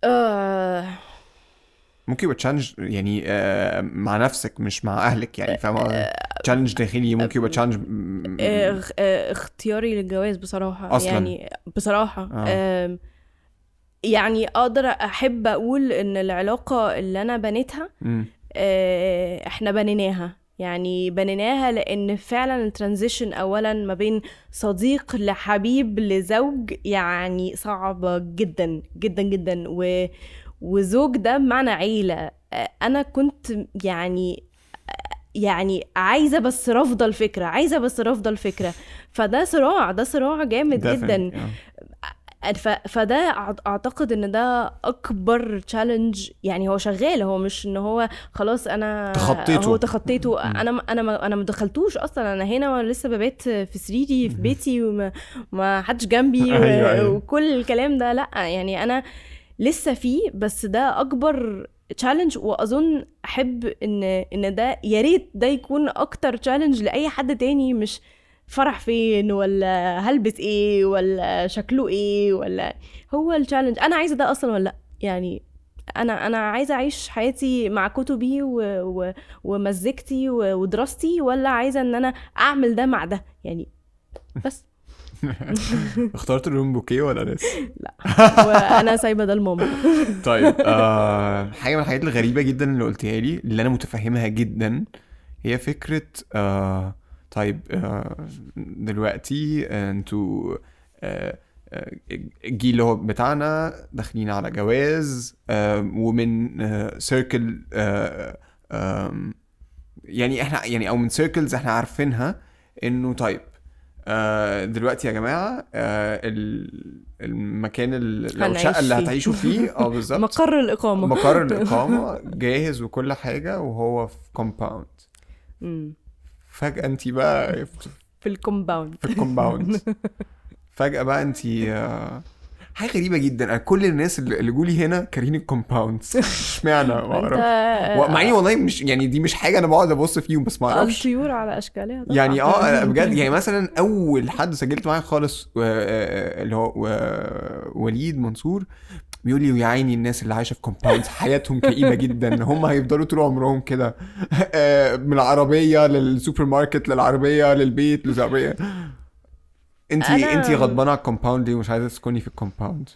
آه ممكن يبقى challenge يعني آه مع نفسك مش مع أهلك يعني فاهم challenge داخلي ممكن يبقى challenge آه، اخ- آه، اختياري للجواز بصراحة أصلاً. يعني بصراحة آه. آه. يعني أقدر أحب أقول إن العلاقة اللي أنا بنيتها آه، إحنا بنيناها يعني بنيناها لأن فعلا ال transition اولا ما بين صديق لحبيب لزوج يعني صعبة جدا جدا جدا و وزوج ده بمعنى عيلة آه، أنا كنت يعني يعني عايزة بس رافضة الفكرة عايزة بس رافضة الفكرة فده صراع ده صراع جامد جدا. فده أعتقد إن ده أكبر تشالنج يعني هو شغال هو مش إن هو خلاص أنا تخطيته. هو تخطيته أنا ما- أنا ما أنا ما دخلتوش أصلا أنا هنا لسه ببات في سريري في بيتي وما ما حدش جنبي. أيوة، أيوة. وكل الكلام ده لأ يعني أنا لسه فيه بس ده أكبر challenge وأظن أحب إن إن ده يا ريت ده يكون أكتر challenge لأي حد تاني مش فرح فين ولا هلبس إيه ولا شكله إيه ولا هو ال challenge أنا عايزة ده أصلا ولا لأ؟ يعني أنا أنا عايزة أعيش حياتي مع كتبي و... و... ومزيكتي و... ودراستي ولا عايزة إن أنا أعمل ده مع ده؟ يعني بس. اخترت الروم بوكيه ولا لسه؟ وأنا سايبة ده لماما طيب آه حاجة من الحاجات الغريبة جدا اللي قلتها لي اللي أنا متفهمها جدا هي فكرة آه طيب آه دلوقتي آه، أنتوا آه آه، الجيل اللي هو بتاعنا داخلين على جواز آه ومن circle آه يعني إحنا يعني أو من circles إحنا عارفينها إنه طيب آه دلوقتي يا جماعة آه ال- المكان الشقه اللي. هتعيشوا فيه آه بالظبط. مقر الإقامة. مقر الإقامة جاهز وكل حاجة وهو في compound. فجأة انت بقى في ال compound. في ال compound. فجأة بقى انت آه، حاجة غريبة جدا. أنا كل الناس اللي اللي جولي هنا كارهين ال compounds اشمعنى؟ ما أنت أعرفش. مع إني والله مش يعني دي مش حاجة أنا بقعد أبص فيهم بس ما أعرفش. الطيور على أشكالها. طبعاً. يعني آه بجد. يعني مثلا أول حد سجلت معاه خالص و- آه، اللي هو وليد منصور بيقول لي يا عيني الناس اللي عايشة في compounds حياتهم كئيبة جدا. هم هيفضلوا طول عمرهم كده. آه، من العربية للسوبر ماركت للعربية للبيت للعربية. انت أنا- انت غضبانة على ال compound ليه؟ ومش عايزة تسكني في ال compound.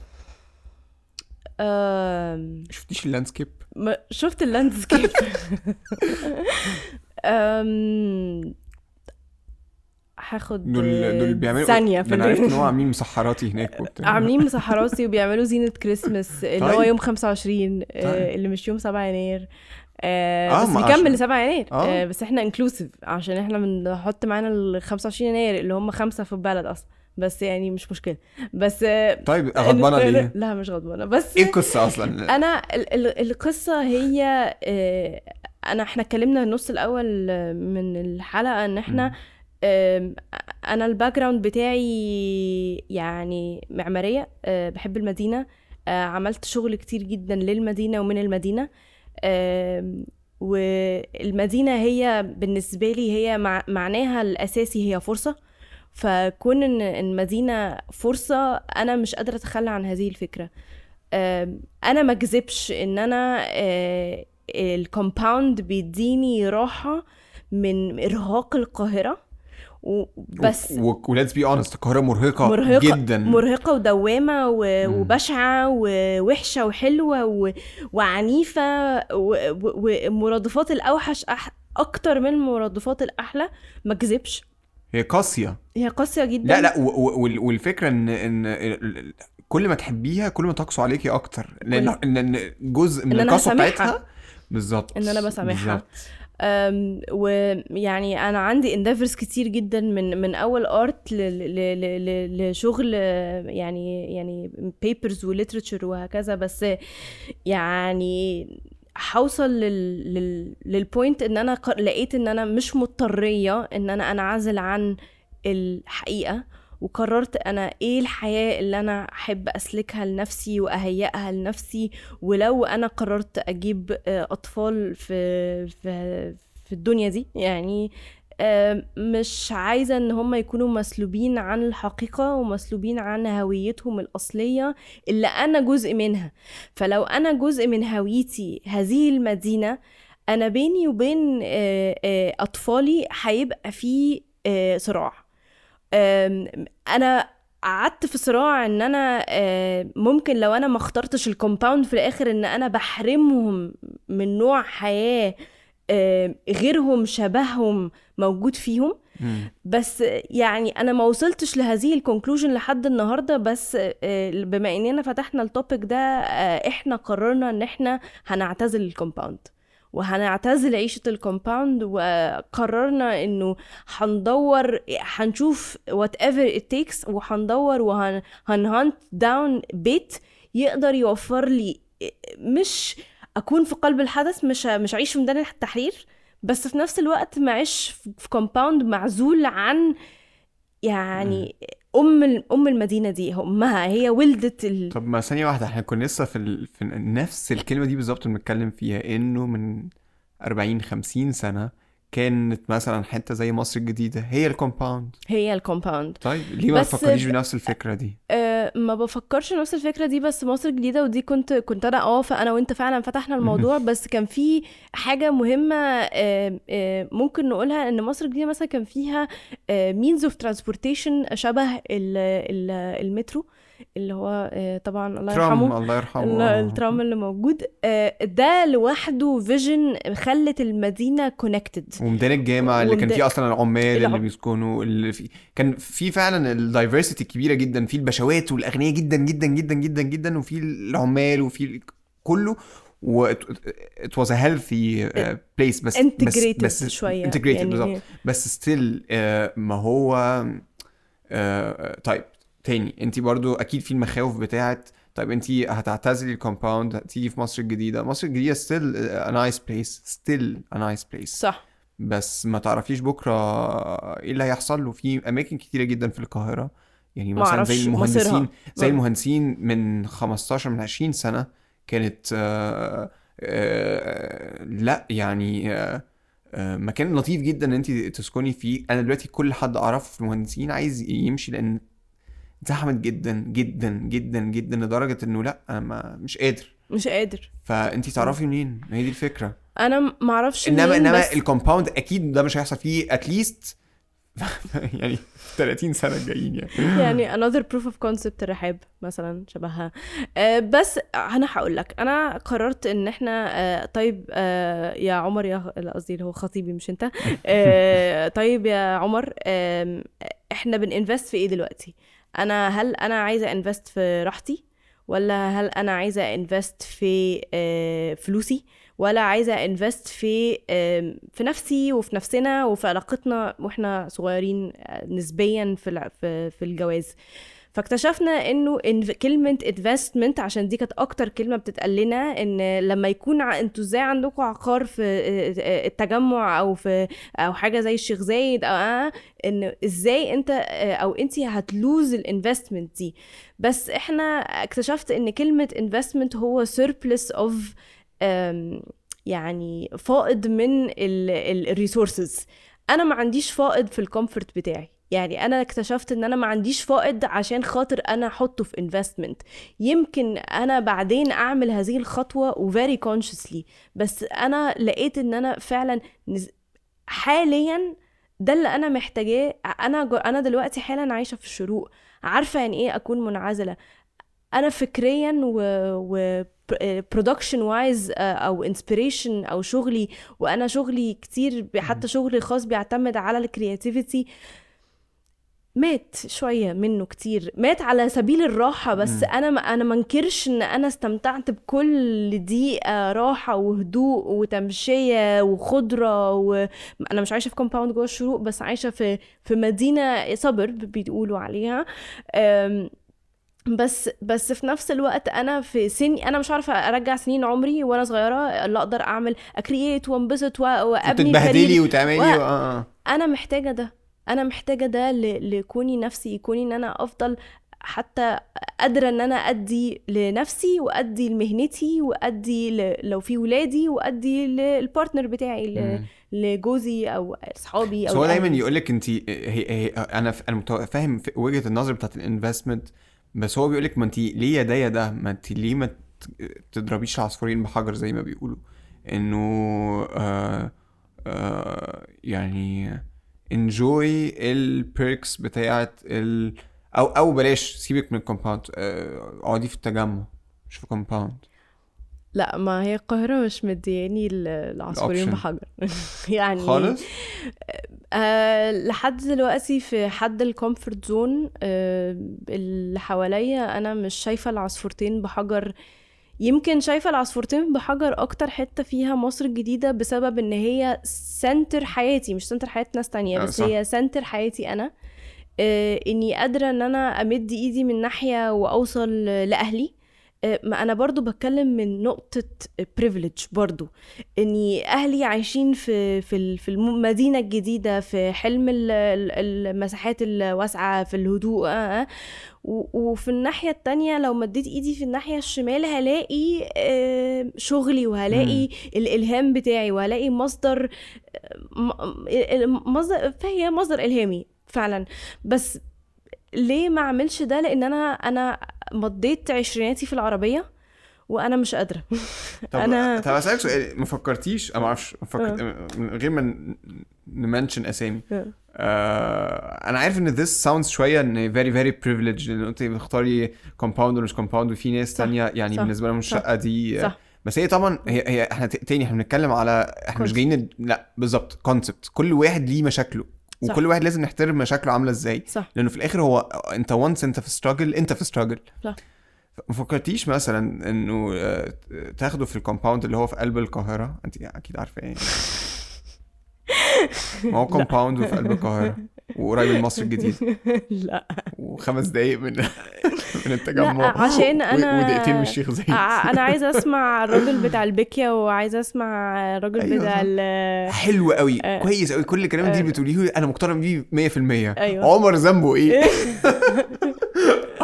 أم... شفتيش ال landscape ما شفت ال landscape أم... هاخد دول دول بيعملوا ثانية في أنا عرفت إن هو عاملين مسحراتي هناك وبتاع. عاملين مسحراتي وبيعملوا زينة كريسمس اللي هو طيب. يوم 25 آه، طيب. اللي مش يوم 7 يناير. آه آه، بس بيكمل عشان- ل 7 يناير. آه. آه بس إحنا inclusive عشان إحنا بنحط معانا ال 25 يناير اللي هم خمسة في البلد أصلا. بس يعني مش مشكلة. بس آه، طيب غضبانه ليه؟ لا مش غضبانة. بس إيه القصة أصلا؟ أنا ال- ال- القصة هي آه، أنا إحنا اتكلمنا النص الأول آه، من الحلقة إن إحنا أنا ال background بتاعي يعني معمارية آه، بحب المدينة آه، عملت شغل كتير جدا للمدينة ومن المدينة. آم، والمدينة هي بالنسبة لي هي مع معناها الأساسي هي فرصة. فكون ان المدينة فرصة أنا مش قادرة أتخلى عن هذه الفكرة. آم، أنا ما اكذبش إن أنا ال compound بيديني راحة من إرهاق القاهرة. و- بس و let's be honest القاهرة مرهقة, مرهقة جدا. مرهقة ودوامة و- مم. وبشعة ووحشة وحلوة و- وعنيفة و- و- ومرادفات الأوحش أح أكتر من المرادفات الأحلى. ما كذبش. هي قاسية. هي قاسية جدا. لا لا و- و- وال- والفكرة ان إن كل ما تحبيها كل ما تقسو عليكي أكتر. لأن ان إن جزء من إن أنا القسوة. بتاعتها بالظبط إن أنا بسامحها. ويعني أنا عندي endeavors كتير جدا من من أول art لشغل يعني يعني papers و literature وهكذا. بس يعني هوصل لل لل لل point إن أنا لقيت إن أنا مش مضطرية إن أنا أنعزل عن الحقيقة. وقررت أنا إيه الحياة اللي أنا أحب أسلكها لنفسي وأهيئها لنفسي ولو أنا قررت أجيب آه، أطفال في في في الدنيا دي. يعني آه، مش عايزة إن هم يكونوا مسلوبين عن الحقيقة ومسلوبين عن هويتهم الأصلية اللي أنا جزء منها. فلو أنا جزء من هويتي هذه المدينة أنا بيني وبين آه، أطفالي هيبقى في صراع. أنا قعدت في صراع إن أنا آه، ممكن لو أنا ما اخترتش ال compound في الآخر إن أنا بحرمهم من نوع حياة آه، غيرهم شبههم موجود فيهم. بس يعني أنا ما وصلتش لهذه ال conclusion لحد النهارده. بس آه، بما إننا فتحنا ال topic ده إحنا قررنا إن إحنا هنعتزل ال compound. وهنعتزل عيشة ال compound وقررنا إنه هندور هنشوف whatever it takes وهندور وهن hunt down بيت يقدر يوفر لي مش أكون في قلب الحدث مش مش اعيش في ميدان التحرير بس في نفس الوقت ما اعيش في compound معزول عن يعني أم أم المدينة دي امها هي ولدت ال... طب ما ثانية واحدة إحنا كنا لسه في, ال... في نفس الكلمة دي بالظبط بنتكلم فيها إنه من 40 50 سنة كانت مثلا حتة زي مصر الجديدة هي الكومباوند هي الكومباوند طيب ليه ما تفكريش بنفس الفكرة دي؟ أه ما بفكرش نفس الفكرة دي بس مصر الجديدة ودي كنت كنت أنا آه فأنا وأنت فعلا فتحنا الموضوع. بس كان في حاجة مهمة أه أه ممكن نقولها إن مصر الجديدة مثلا كان فيها means of transportation شبه ال- ال- المترو. اللي هو أه طبعا الله ترام يرحمه الله يرحمه. آه. الترام اللي موجود. آه، ده لوحده فيجن خلت المدينة connected وميدان الجامعة اللي كان فيه أصلا العمال اللي بيسكنوا اللي في كان في فعلا ال diversity كبيرة جدا في البشوات والأغنياء جدا جدا جدا جدا جدا وفي العمال وفي كله. و it was a healthy uh, place بس integrated بس, بس شوية. integrated يعني بالظبط. بس still ما هو آه، طيب. تاني. انت برضو أكيد في المخاوف بتاعت طيب انت هتعتزلي ال compound هتيجي في مصر الجديدة. مصر الجديدة still a nice place still a nice place. صح. بس ما تعرفيش بكرة إيه اللي هيحصل. له في أماكن كتيرة جدا في القاهرة. يعني مثلا زي المهندسين مصيرها. زي ما- المهندسين من 15 من 20 سنة كانت آه آه لا يعني آه آه مكان لطيف جدا إن انت تسكني فيه. أنا دلوقتي كل حد أعرفه في المهندسين عايز يمشي لأن اتزحمت جدا جدا جدا جدا لدرجة إنه لأ أنا ما مش قادر. مش قادر. فانت تعرفي منين ما هي دي الفكرة. أنا م- معرفش إنما إنما بس الكومباوند أكيد ده مش هيحصل فيه اتليست يعني 30 سنة الجايين يعني. يعني another proof of concept الرحاب مثلا شبهها. آه، بس أنا هقول لك أنا قررت إن إحنا آه، طيب آه، يا عمر يا قصدي اللي هو خطيبي مش أنت. طيب يا عمر إحنا بنinvest في إيه دلوقتي؟ أنا هل أنا عايزة invest في راحتي؟ ولا هل أنا عايزة invest في آه، فلوسي؟ ولا عايزة انفست في في نفسي وفي نفسنا وفي علاقتنا وإحنا صغيرين آه، نسبيا في في الجواز. فاكتشفنا إنه كلمة investment عشان دي كانت أكتر كلمة بتتقال لنا إن لما يكون أنتوا إزاي عندكم عقار في آه، آه، التجمع أو في أو حاجة زي الشيخ زايد أو آه إن إزاي أنت آه، أو انت هت lose ال investment دي. بس إحنا اكتشفت إن كلمة investment هو of أم، يعني فائض من ال resources أنا ما عنديش فائض في ال comfort بتاعي. يعني أنا اكتشفت إن أنا ما عنديش فائض عشان خاطر أنا أحطه في investment يمكن أنا بعدين أعمل هذه الخطوة و very consciously بس أنا لقيت إن أنا فعلا حاليا ده اللي أنا محتاجاه. أنا جو- أنا دلوقتي حالا عايشة في الشروق عارفة يعني إيه أكون منعزلة؟ أنا فكريا و, و production wise أو inspiration أو شغلي وأنا شغلي كتير حتى شغلي خاص بيعتمد على ال creativity مات شوية منه كتير مات على سبيل الراحة بس مم. أنا ما أنا ما انكرش إن أنا استمتعت بكل دقيقة راحة وهدوء وتمشية وخضرة وأنا مش عايشة في compound جوه الشروق بس عايشة في في مدينة سبرب بيقولوا عليها بس بس في نفس الوقت أنا في سني أنا مش عارفة أرجع سنين عمري وأنا صغيرة اللي أقدر أعمل اكرييت وأنبسط وأبني تتبهدلي وتعملي و- و... آه. آه. أنا محتاجة ده أنا محتاجة ده لكوني نفسي كوني إن أنا أفضل حتى قادرة إن أنا أدي لنفسي وأدي لمهنتي وأدي ل... لو في ولادي وأدي للبارتنر بتاعي ل... لجوزي أو أصحابي أو هو دايما. يقول لك انت هي هي أنا ف- أنا فاهم وجهة النظر بتاعت ال investment بس هو بيقول لك ما انت ليه يا ده يا ده؟ ما انت ليه ما تضربيش العصفورين بحجر زي ما بيقولوا؟ إنه آه آه يعني enjoy ال perks بتاعت ال أو أو بلاش سيبك من ال compound آه، اقعدي في التجمع مش في compound لا ما هي القاهرة مش مدياني ال- العصفورين. بحجر يعني خالص؟ أه لحد دلوقتي في حد ال comfort zone أه اللي حواليا أنا مش شايفة العصفورتين بحجر يمكن شايفة العصفورتين بحجر أكتر حتة فيها مصر الجديدة بسبب إن هي center حياتي مش center حياة ناس تانية آه، بس صح. هي center حياتي أنا أه إني قادرة إن أنا أمد إيدي من ناحية وأوصل لأهلي أه، ما أنا برضو بتكلم من نقطة privilege برضو إني أهلي عايشين في في في المدينة الجديدة في حلم ال- ال- المساحات الواسعة في الهدوء آه، آه. وفي الناحية التانية لو مديت إيدي في الناحية الشمال هلاقي آه، شغلي وهلاقي الإلهام بتاعي وهلاقي مصدر مصدر فهي مصدر إلهامي فعلا بس ليه ما اعملش ده؟ لأن أنا أنا مضيت عشريناتي في العربية وأنا مش قادرة. طب أنا- طب اسالك سؤال ما فكرتيش؟ أنا ما أعرفش فكرت... من غير ما ن mention أسامي. آه. آه أنا عارف إن this sounds شوية إن very very privileged إن أنت بتختاري compound ولا مش compound وفي ناس تانية يعني صح، بالنسبة لهم الشقة دي صح. بس هي طبعا هي, هي إحنا تاني إحنا بنتكلم على إحنا مش. جايين لا بالظبط concept كل واحد ليه مشاكله. صح. وكل واحد لازم نحترم مشاكله عاملة إزاي. صح. لأنه في الآخر هو أنت once أنت في struggle أنت في struggle صح. ما فكرتيش مثلا إنه آه، تاخده في ال compound اللي هو في قلب القاهرة؟ أنت أكيد عارفة إيه. ما هو compound وفي قلب القاهرة. وقريب من مصر الجديد لا وخمس دقايق من من التجمع لا، عشان أنا- ودقيقتين من الشيخ زايد أنا عايزة أسمع الراجل بتاع البيكيا وعايزة أسمع الراجل أيوة بتاع. ال حلو قوي آه. كويس قوي كل الكلام دي آه. بتقوليه أنا مقتنع بيه 100% أيوة. عمر ذنبه إيه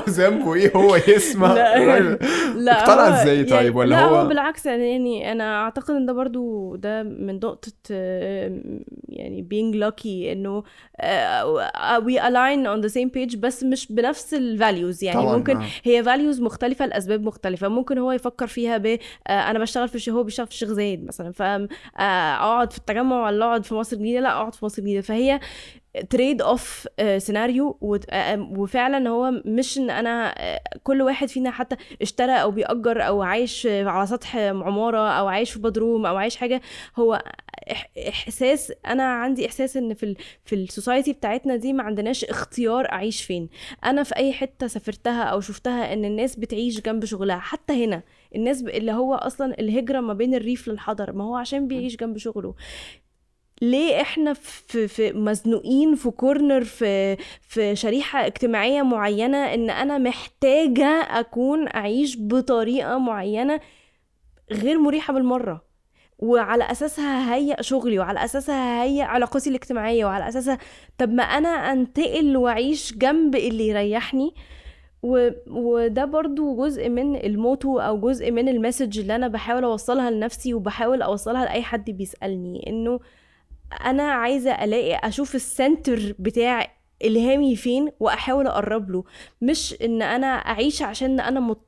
ذنبه إيه هو يسمع؟ لا. لا اقتنع إزاي يعني طيب ولا لا هو هو بالعكس يعني- يعني أنا أعتقد إن ده برضو ده من نقطة آه، يعني being lucky إنه آه، we align on the same page بس مش بنفس ال values. يعني طبعاً، ممكن آه. هي values مختلفة لأسباب مختلفة. ممكن هو يفكر فيها ب آه، أنا بشتغل في هو بيشتغل في الشيخ زايد مثلا. فاقعد في التجمع ولا أقعد في مصر الجديدة؟ لا أقعد في مصر الجديدة. فهي تريد of scenario وفعلا هو مش إن أنا آه، كل واحد فينا حتى اشترى أو بيأجر أو عايش على سطح عمارة أو عايش في بدروم أو عايش حاجة. هو إحساس أنا عندي إحساس إن في ال في ال society بتاعتنا دي ما عندناش اختيار أعيش فين. أنا في أي حتة سافرتها أو شفتها إن الناس بتعيش جنب شغلها. حتى هنا الناس اللي هو أصلا الهجرة ما بين الريف للحضر ما هو عشان بيعيش جنب شغله. ليه إحنا في, في مزنوقين في كورنر في في شريحة اجتماعية معينة إن أنا محتاجة أكون أعيش بطريقة معينة غير مريحة بالمرة؟ وعلى أساسها ههيئ شغلي وعلى أساسها ههيئ علاقاتي الاجتماعية وعلى أساسها طب ما أنا أنتقل وأعيش جنب اللي يريحني. و... وده برضو جزء من الموتو أو جزء من المسج اللي أنا بحاول أوصلها لنفسي وبحاول أوصلها لأي حد بيسألني إنه أنا عايزة ألاقي أشوف ال center بتاع الهامي فين وأحاول أقرب له. مش إن أنا أعيش عشان أنا مط-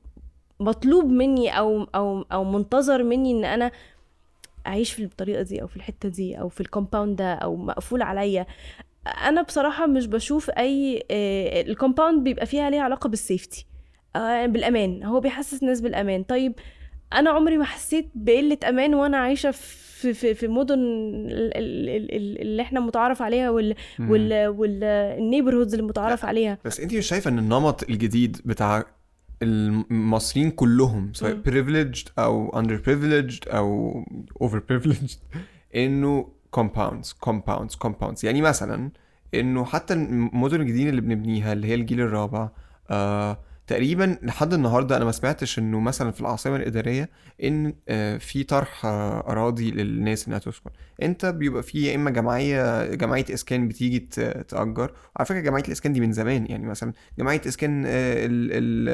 مطلوب مني أو أو أو منتظر مني إن أنا أعيش في الطريقة دي أو في الحتة دي أو في ال compound ده أو مقفول عليا. أنا بصراحة مش بشوف أي آه، ال compound بيبقى فيها ليها علاقة بال safety آه، بالأمان. هو بيحسس الناس بالأمان. طيب أنا عمري ما حسيت بقلة أمان وأنا عايشة في في في مدن ال- ال- اللي إحنا متعارف عليها وال. وال وال neighborhoods اللي متعارف عليها. بس انت مش شايفة ان النمط الجديد بتاع المصريين كلهم سواء privileged أو underprivileged أو overprivileged انه compounds compounds compounds. يعني مثلا انه حتى المدن الجديدة اللي بنبنيها اللي هي الجيل الرابع آه تقريبا لحد النهارده أنا ما سمعتش إنه مثلا في العاصمه الإدارية إن آه في طرح آه أراضي للناس إنها تسكن. أنت بيبقى في يا إما جمعية جمعية إسكان بتيجي تأجر. وعلى فكرة جمعية الإسكان دي من زمان يعني مثلا جمعية إسكان آه، ال-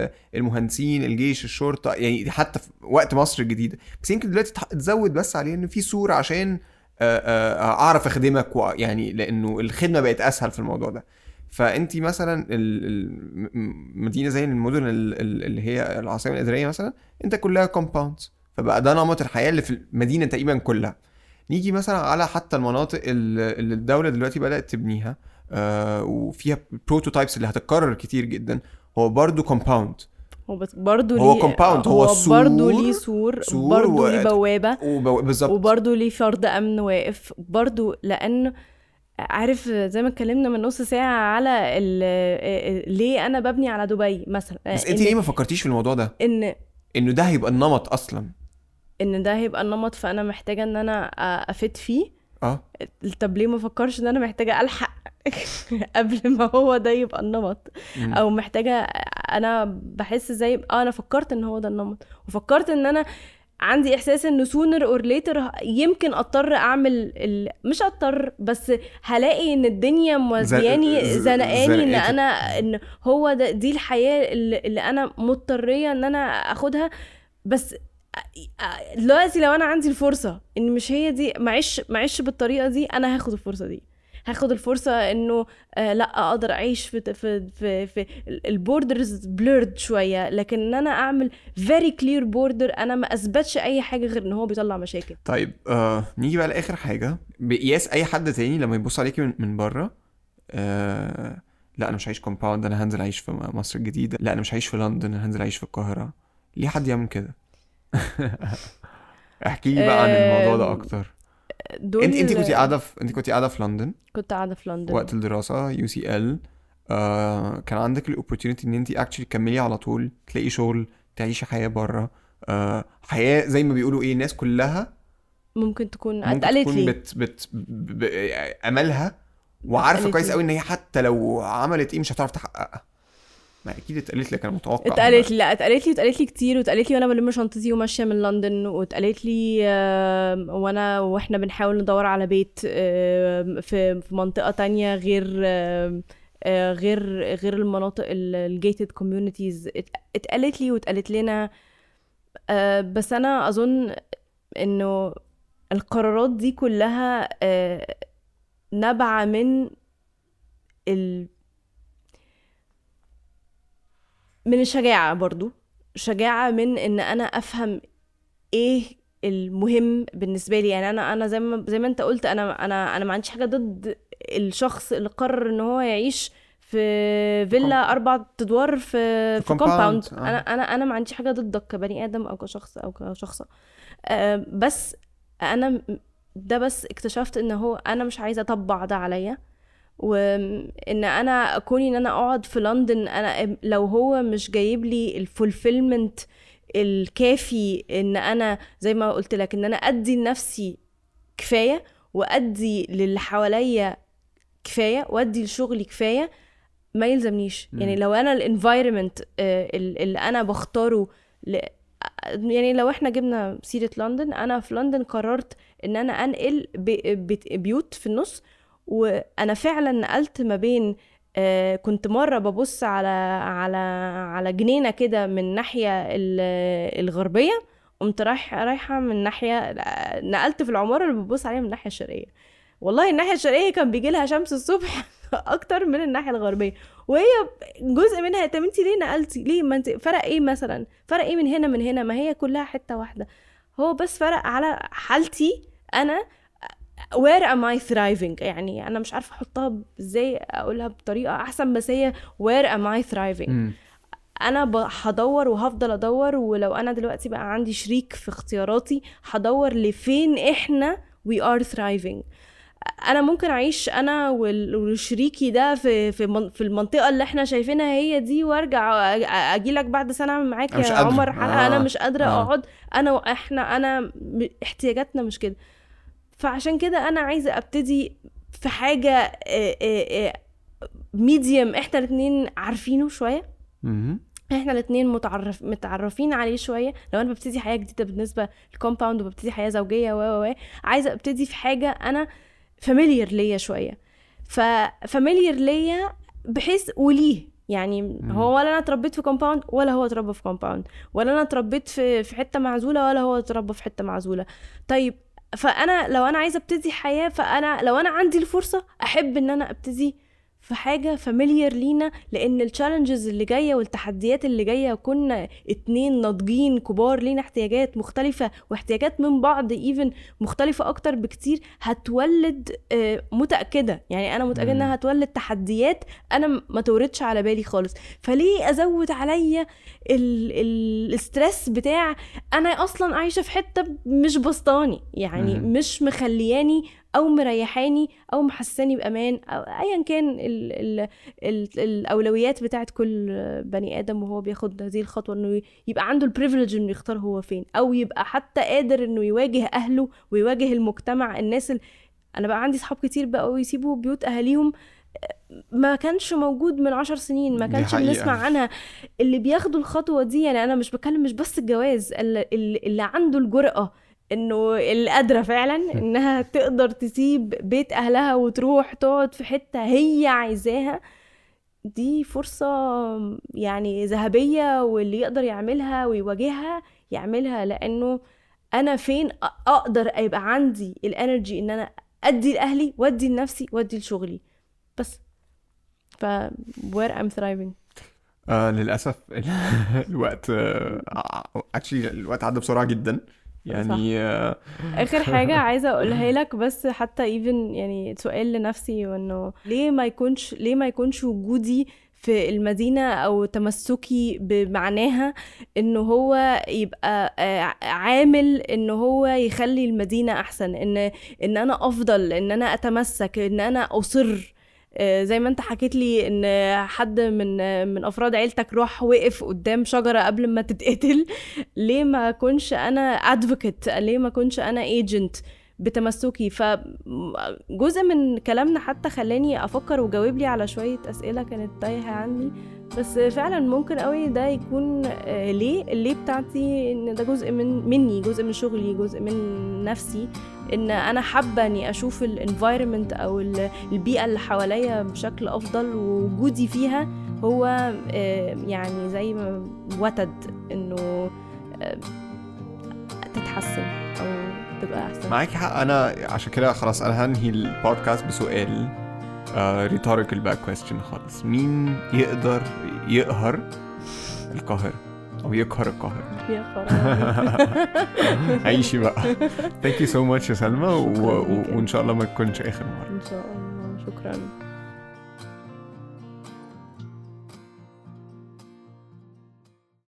ال- المهندسين الجيش الشرطة يعني حتى في وقت مصر الجديدة. بس يمكن دلوقتي تزود بس عليه إن في سور عشان أعرف أخدمك يعني لأنه الخدمة بقت أسهل في الموضوع ده. فأنت مثلا ال- ال- م- مدينة زي المدن ال- ال- اللي هي العاصمة الإدارية مثلا أنت كلها compounds فبقى ده نمط الحياة اللي في المدينة تقريبا كلها. نيجي مثلا على حتى المناطق ال- اللي الدولة دلوقتي بدأت تبنيها آه وفيها prototypes اللي هتتكرر كتير جدا. هو برضو compound هو برضه هو ليه هو برضه سور- ليه سور, سور برضه ليه بوابة بالظبط. وبرضه ليه فرد أمن واقف. برضه لأن عارف زي ما اتكلمنا من نص ساعة على ال- ليه أنا ببني على دبي مثلا. بس انت ليه ما فكرتيش في الموضوع ده؟ إن انه ده هيبقى النمط أصلا. إن ده هيبقى النمط فأنا محتاجة إن أنا افت فيه. آه. طب ليه ما فكرش إن أنا محتاجة ألحق قبل ما هو ده يبقى النمط؟ مم. أو محتاجة أنا بحس زي آه أنا فكرت إن هو ده النمط. وفكرت إن أنا عندي إحساس ان sooner or later يمكن أضطر أعمل ال... مش أضطر بس هلاقي إن الدنيا موازياني ز- زنقاني إن. أنا إن هو ده دي الحياة اللي أنا مضطرية إن أنا آخدها بس دلوقتي لو أنا عندي الفرصة إن مش هي دي معيش معيش بالطريقة دي أنا هاخد الفرصة دي هاخد الفرصة إنه آه لأ أقدر أعيش في في في, في ال borders blurred شوية. لكن إن أنا أعمل very clear border أنا ما أثبتش أي حاجة غير إن هو بيطلع مشاكل. طيب آه نيجي بقى لآخر حاجة. بقياس أي حد تاني لما يبص عليكي من, من بره آه لأ أنا مش هعيش compound أنا هنزل أعيش في مصر الجديدة. لأ أنا مش هعيش في لندن أنا هنزل أعيش في القاهرة. ليه حد يعمل كده؟ احكي لي بقى عن الموضوع ده أكتر. دول انت انت كنت قاعدة في انت كنت قاعدة في لندن؟ كنت قاعدة في لندن. وقت الدراسة UCL كان عندك ال opportunity إن انت actually تكملي على طول تلاقي شغل تعيشي حياة بره آه حياة زي ما بيقولوا إيه الناس كلها ممكن تكون اتقالت لي. بت بت. أملها وعارفة كويس. قوي إن هي حتى لو عملت إيه مش هتعرف تحققها. ما أكيد اتقالت لك أنا متوقع. اتقالت لي لا اتقالت لي واتقالت لي كتير واتقالت لي وأنا بلم شنطتي وماشية من لندن واتقالت لي وأنا وإحنا بنحاول ندور على بيت في منطقة تانية غير آه، غير غير المناطق ال gated communities اتقالت لي واتقالت لنا. آه بس أنا أظن إنه القرارات دي كلها آه نابعة من ال من الشجاعة برضو. شجاعة من إن أنا أفهم إيه المهم بالنسبة لي. يعني أنا أنا زي ما زي ما أنت قلت أنا أنا أنا ما عنديش حاجة ضد الشخص اللي قرر إن هو يعيش في فيلا أربع أدوار في في كومباوند آه. أنا أنا أنا ما عنديش حاجة ضدك كبني آدم أو كشخص أو كشخصة. آه، بس أنا ده بس اكتشفت إن هو أنا مش عايزة أطبع ده عليا. وإن أنا كوني إن أنا أقعد في لندن أنا لو هو مش جايب لي ال fulfilment الكافي إن أنا زي ما قلت لك إن أنا أدي لنفسي كفاية وأدي للي حواليا كفاية وأدي لشغلي كفاية ما يلزمنيش مم. يعني لو أنا ال environment اللي أنا بختاره ل... يعني لو إحنا جبنا سيرة لندن أنا في لندن قررت إن أنا أنقل ب- بيوت في النص وأنا فعلا نقلت ما بين آه، كنت مرة ببص على على على جنينة كده من الناحيه ال- الغربية قمت رايح رايحة من ناحية نقلت في العمارة اللي ببص عليها من الناحية الشرقية. والله الناحية الشرقية كان بيجي لها شمس الصبح أكتر من الناحية الغربية. وهي جزء منها طب انت ليه نقلتي؟ ليه ما انت فرق إيه مثلا؟ فرق إيه من هنا من هنا؟ ما هي كلها حتة واحدة. هو بس فرق على حالتي أنا where am I thriving يعني أنا مش عارفة أحطها إزاي أقولها بطريقة أحسن بس هي where am I thriving مم. أنا هدور وهفضل أدور ولو أنا دلوقتي بقى عندي شريك في اختياراتي هدور لفين إحنا we are thriving أنا ممكن أعيش أنا وشريكي ده في في من- في المنطقة اللي إحنا شايفينها هي دي وأرجع أجي لك بعد سنة معاك يا. عمر حلقه أنا آه. مش قادرة آه. أقعد أنا وإحنا أنا احتياجاتنا مش كده فعشان كده أنا عايزة أبتدي في حاجة medium إحنا الاتنين عارفينه شوية. إحنا الاتنين متعرف متعرفين عليه شوية. لو أنا ببتدي حياة جديدة بالنسبة لل compound وببتدي حياة زوجية و و و عايزة أبتدي في حاجة أنا familiar ليا شوية. ف familiar ليا بحيث وليه. يعني هو ولا أنا اتربيت في compound ولا هو اتربى في compound ولا أنا اتربيت في في حتة معزولة ولا هو اتربى في حتة معزولة. طيب فأنا لو أنا عايزة أبتدي حياة فأنا لو أنا عندي الفرصة أحب إن أنا أبتدي في حاجة familiar لينا لأن ال challenges اللي جاية والتحديات اللي جاية كنا اتنين ناضجين كبار لينا احتياجات مختلفة واحتياجات من بعض even مختلفة أكتر بكتير هتولد آه، متأكدة يعني أنا متأكدة. إنها هتولد تحديات أنا ما توردش على بالي خالص فليه أزود عليا ال- ال- الستريس بتاع أنا أصلا عايشة في حتة مش بسطاني يعني. مش مخلياني أو مريحاني أو محساني بأمان أو ايا كان ال ال ال الأولويات بتاعت كل بني آدم وهو بياخد هذه الخطوة إنه يبقى عنده البريفليج إنه يختار هو فين أو يبقى حتى قادر إنه يواجه أهله ويواجه المجتمع الناس ال... أنا بقى عندي صحاب كتير بقوا يسيبوا بيوت أهاليهم ما كانش موجود من عشر سنين ما كانش. بنسمع عنها اللي بياخدوا الخطوة دي يعني أنا مش بتكلم مش بس الجواز اللي, اللي عنده الجرأة إنه اللي قادره فعلا إنها تقدر تسيب بيت أهلها وتروح تقعد في حتة هي عايزاها. دي فرصة يعني ذهبية واللي يقدر يعملها ويواجهها يعملها لأنه أنا فين أ- أقدر يبقى عندي ال energy إن أنا أدي لأهلي وأدي لنفسي وأدي لشغلي. بس. ف where I'm thriving. آه للأسف الوقت actually الوقت عدى بسرعة جدا. يعني آه. آخر حاجة عايزة أقولها لك بس حتى even يعني سؤال لنفسي وإنه ليه ما يكونش ليه ما يكونش وجودي في المدينة أو تمسكي بمعناها إنه هو يبقى آه، عامل إنه هو يخلي المدينة أحسن إن إن أنا أفضل إن أنا أتمسك إن أنا أصر. زي ما انت حكيت لي ان حد من آه، من افراد عيلتك راح وقف قدام شجرة قبل ما تتقتل ليه ما كنش أنا advocate ليه ما كنش أنا agent بتمسكي. فجزء من كلامنا حتى خلاني أفكر وجاوب لي على شوية أسئلة كانت تايهة عني. بس فعلا ممكن قوي ده يكون آه، ليه؟ الليه بتاعتي إن ده جزء من مني جزء من شغلي جزء من نفسي. إن أنا حابة إني أشوف الانفايرمنت أو ال- البيئة اللي حواليا بشكل أفضل ووجودي فيها هو آه، يعني زي ما وتد إنه آه، تتحسن أو تبقى أحسن. معاكي حق. أنا عشان كده خلاص أنا هنهي البودكاست بسؤال rhetorical back question خالص. مين يقدر يقهر القاهرة؟ أو يقهر القاهرة؟ يا خرابي عيشي بقى. thank you so much يا سلمى. وإن شاء الله ما تكونش آخر مرة. إن شاء الله. شكرا.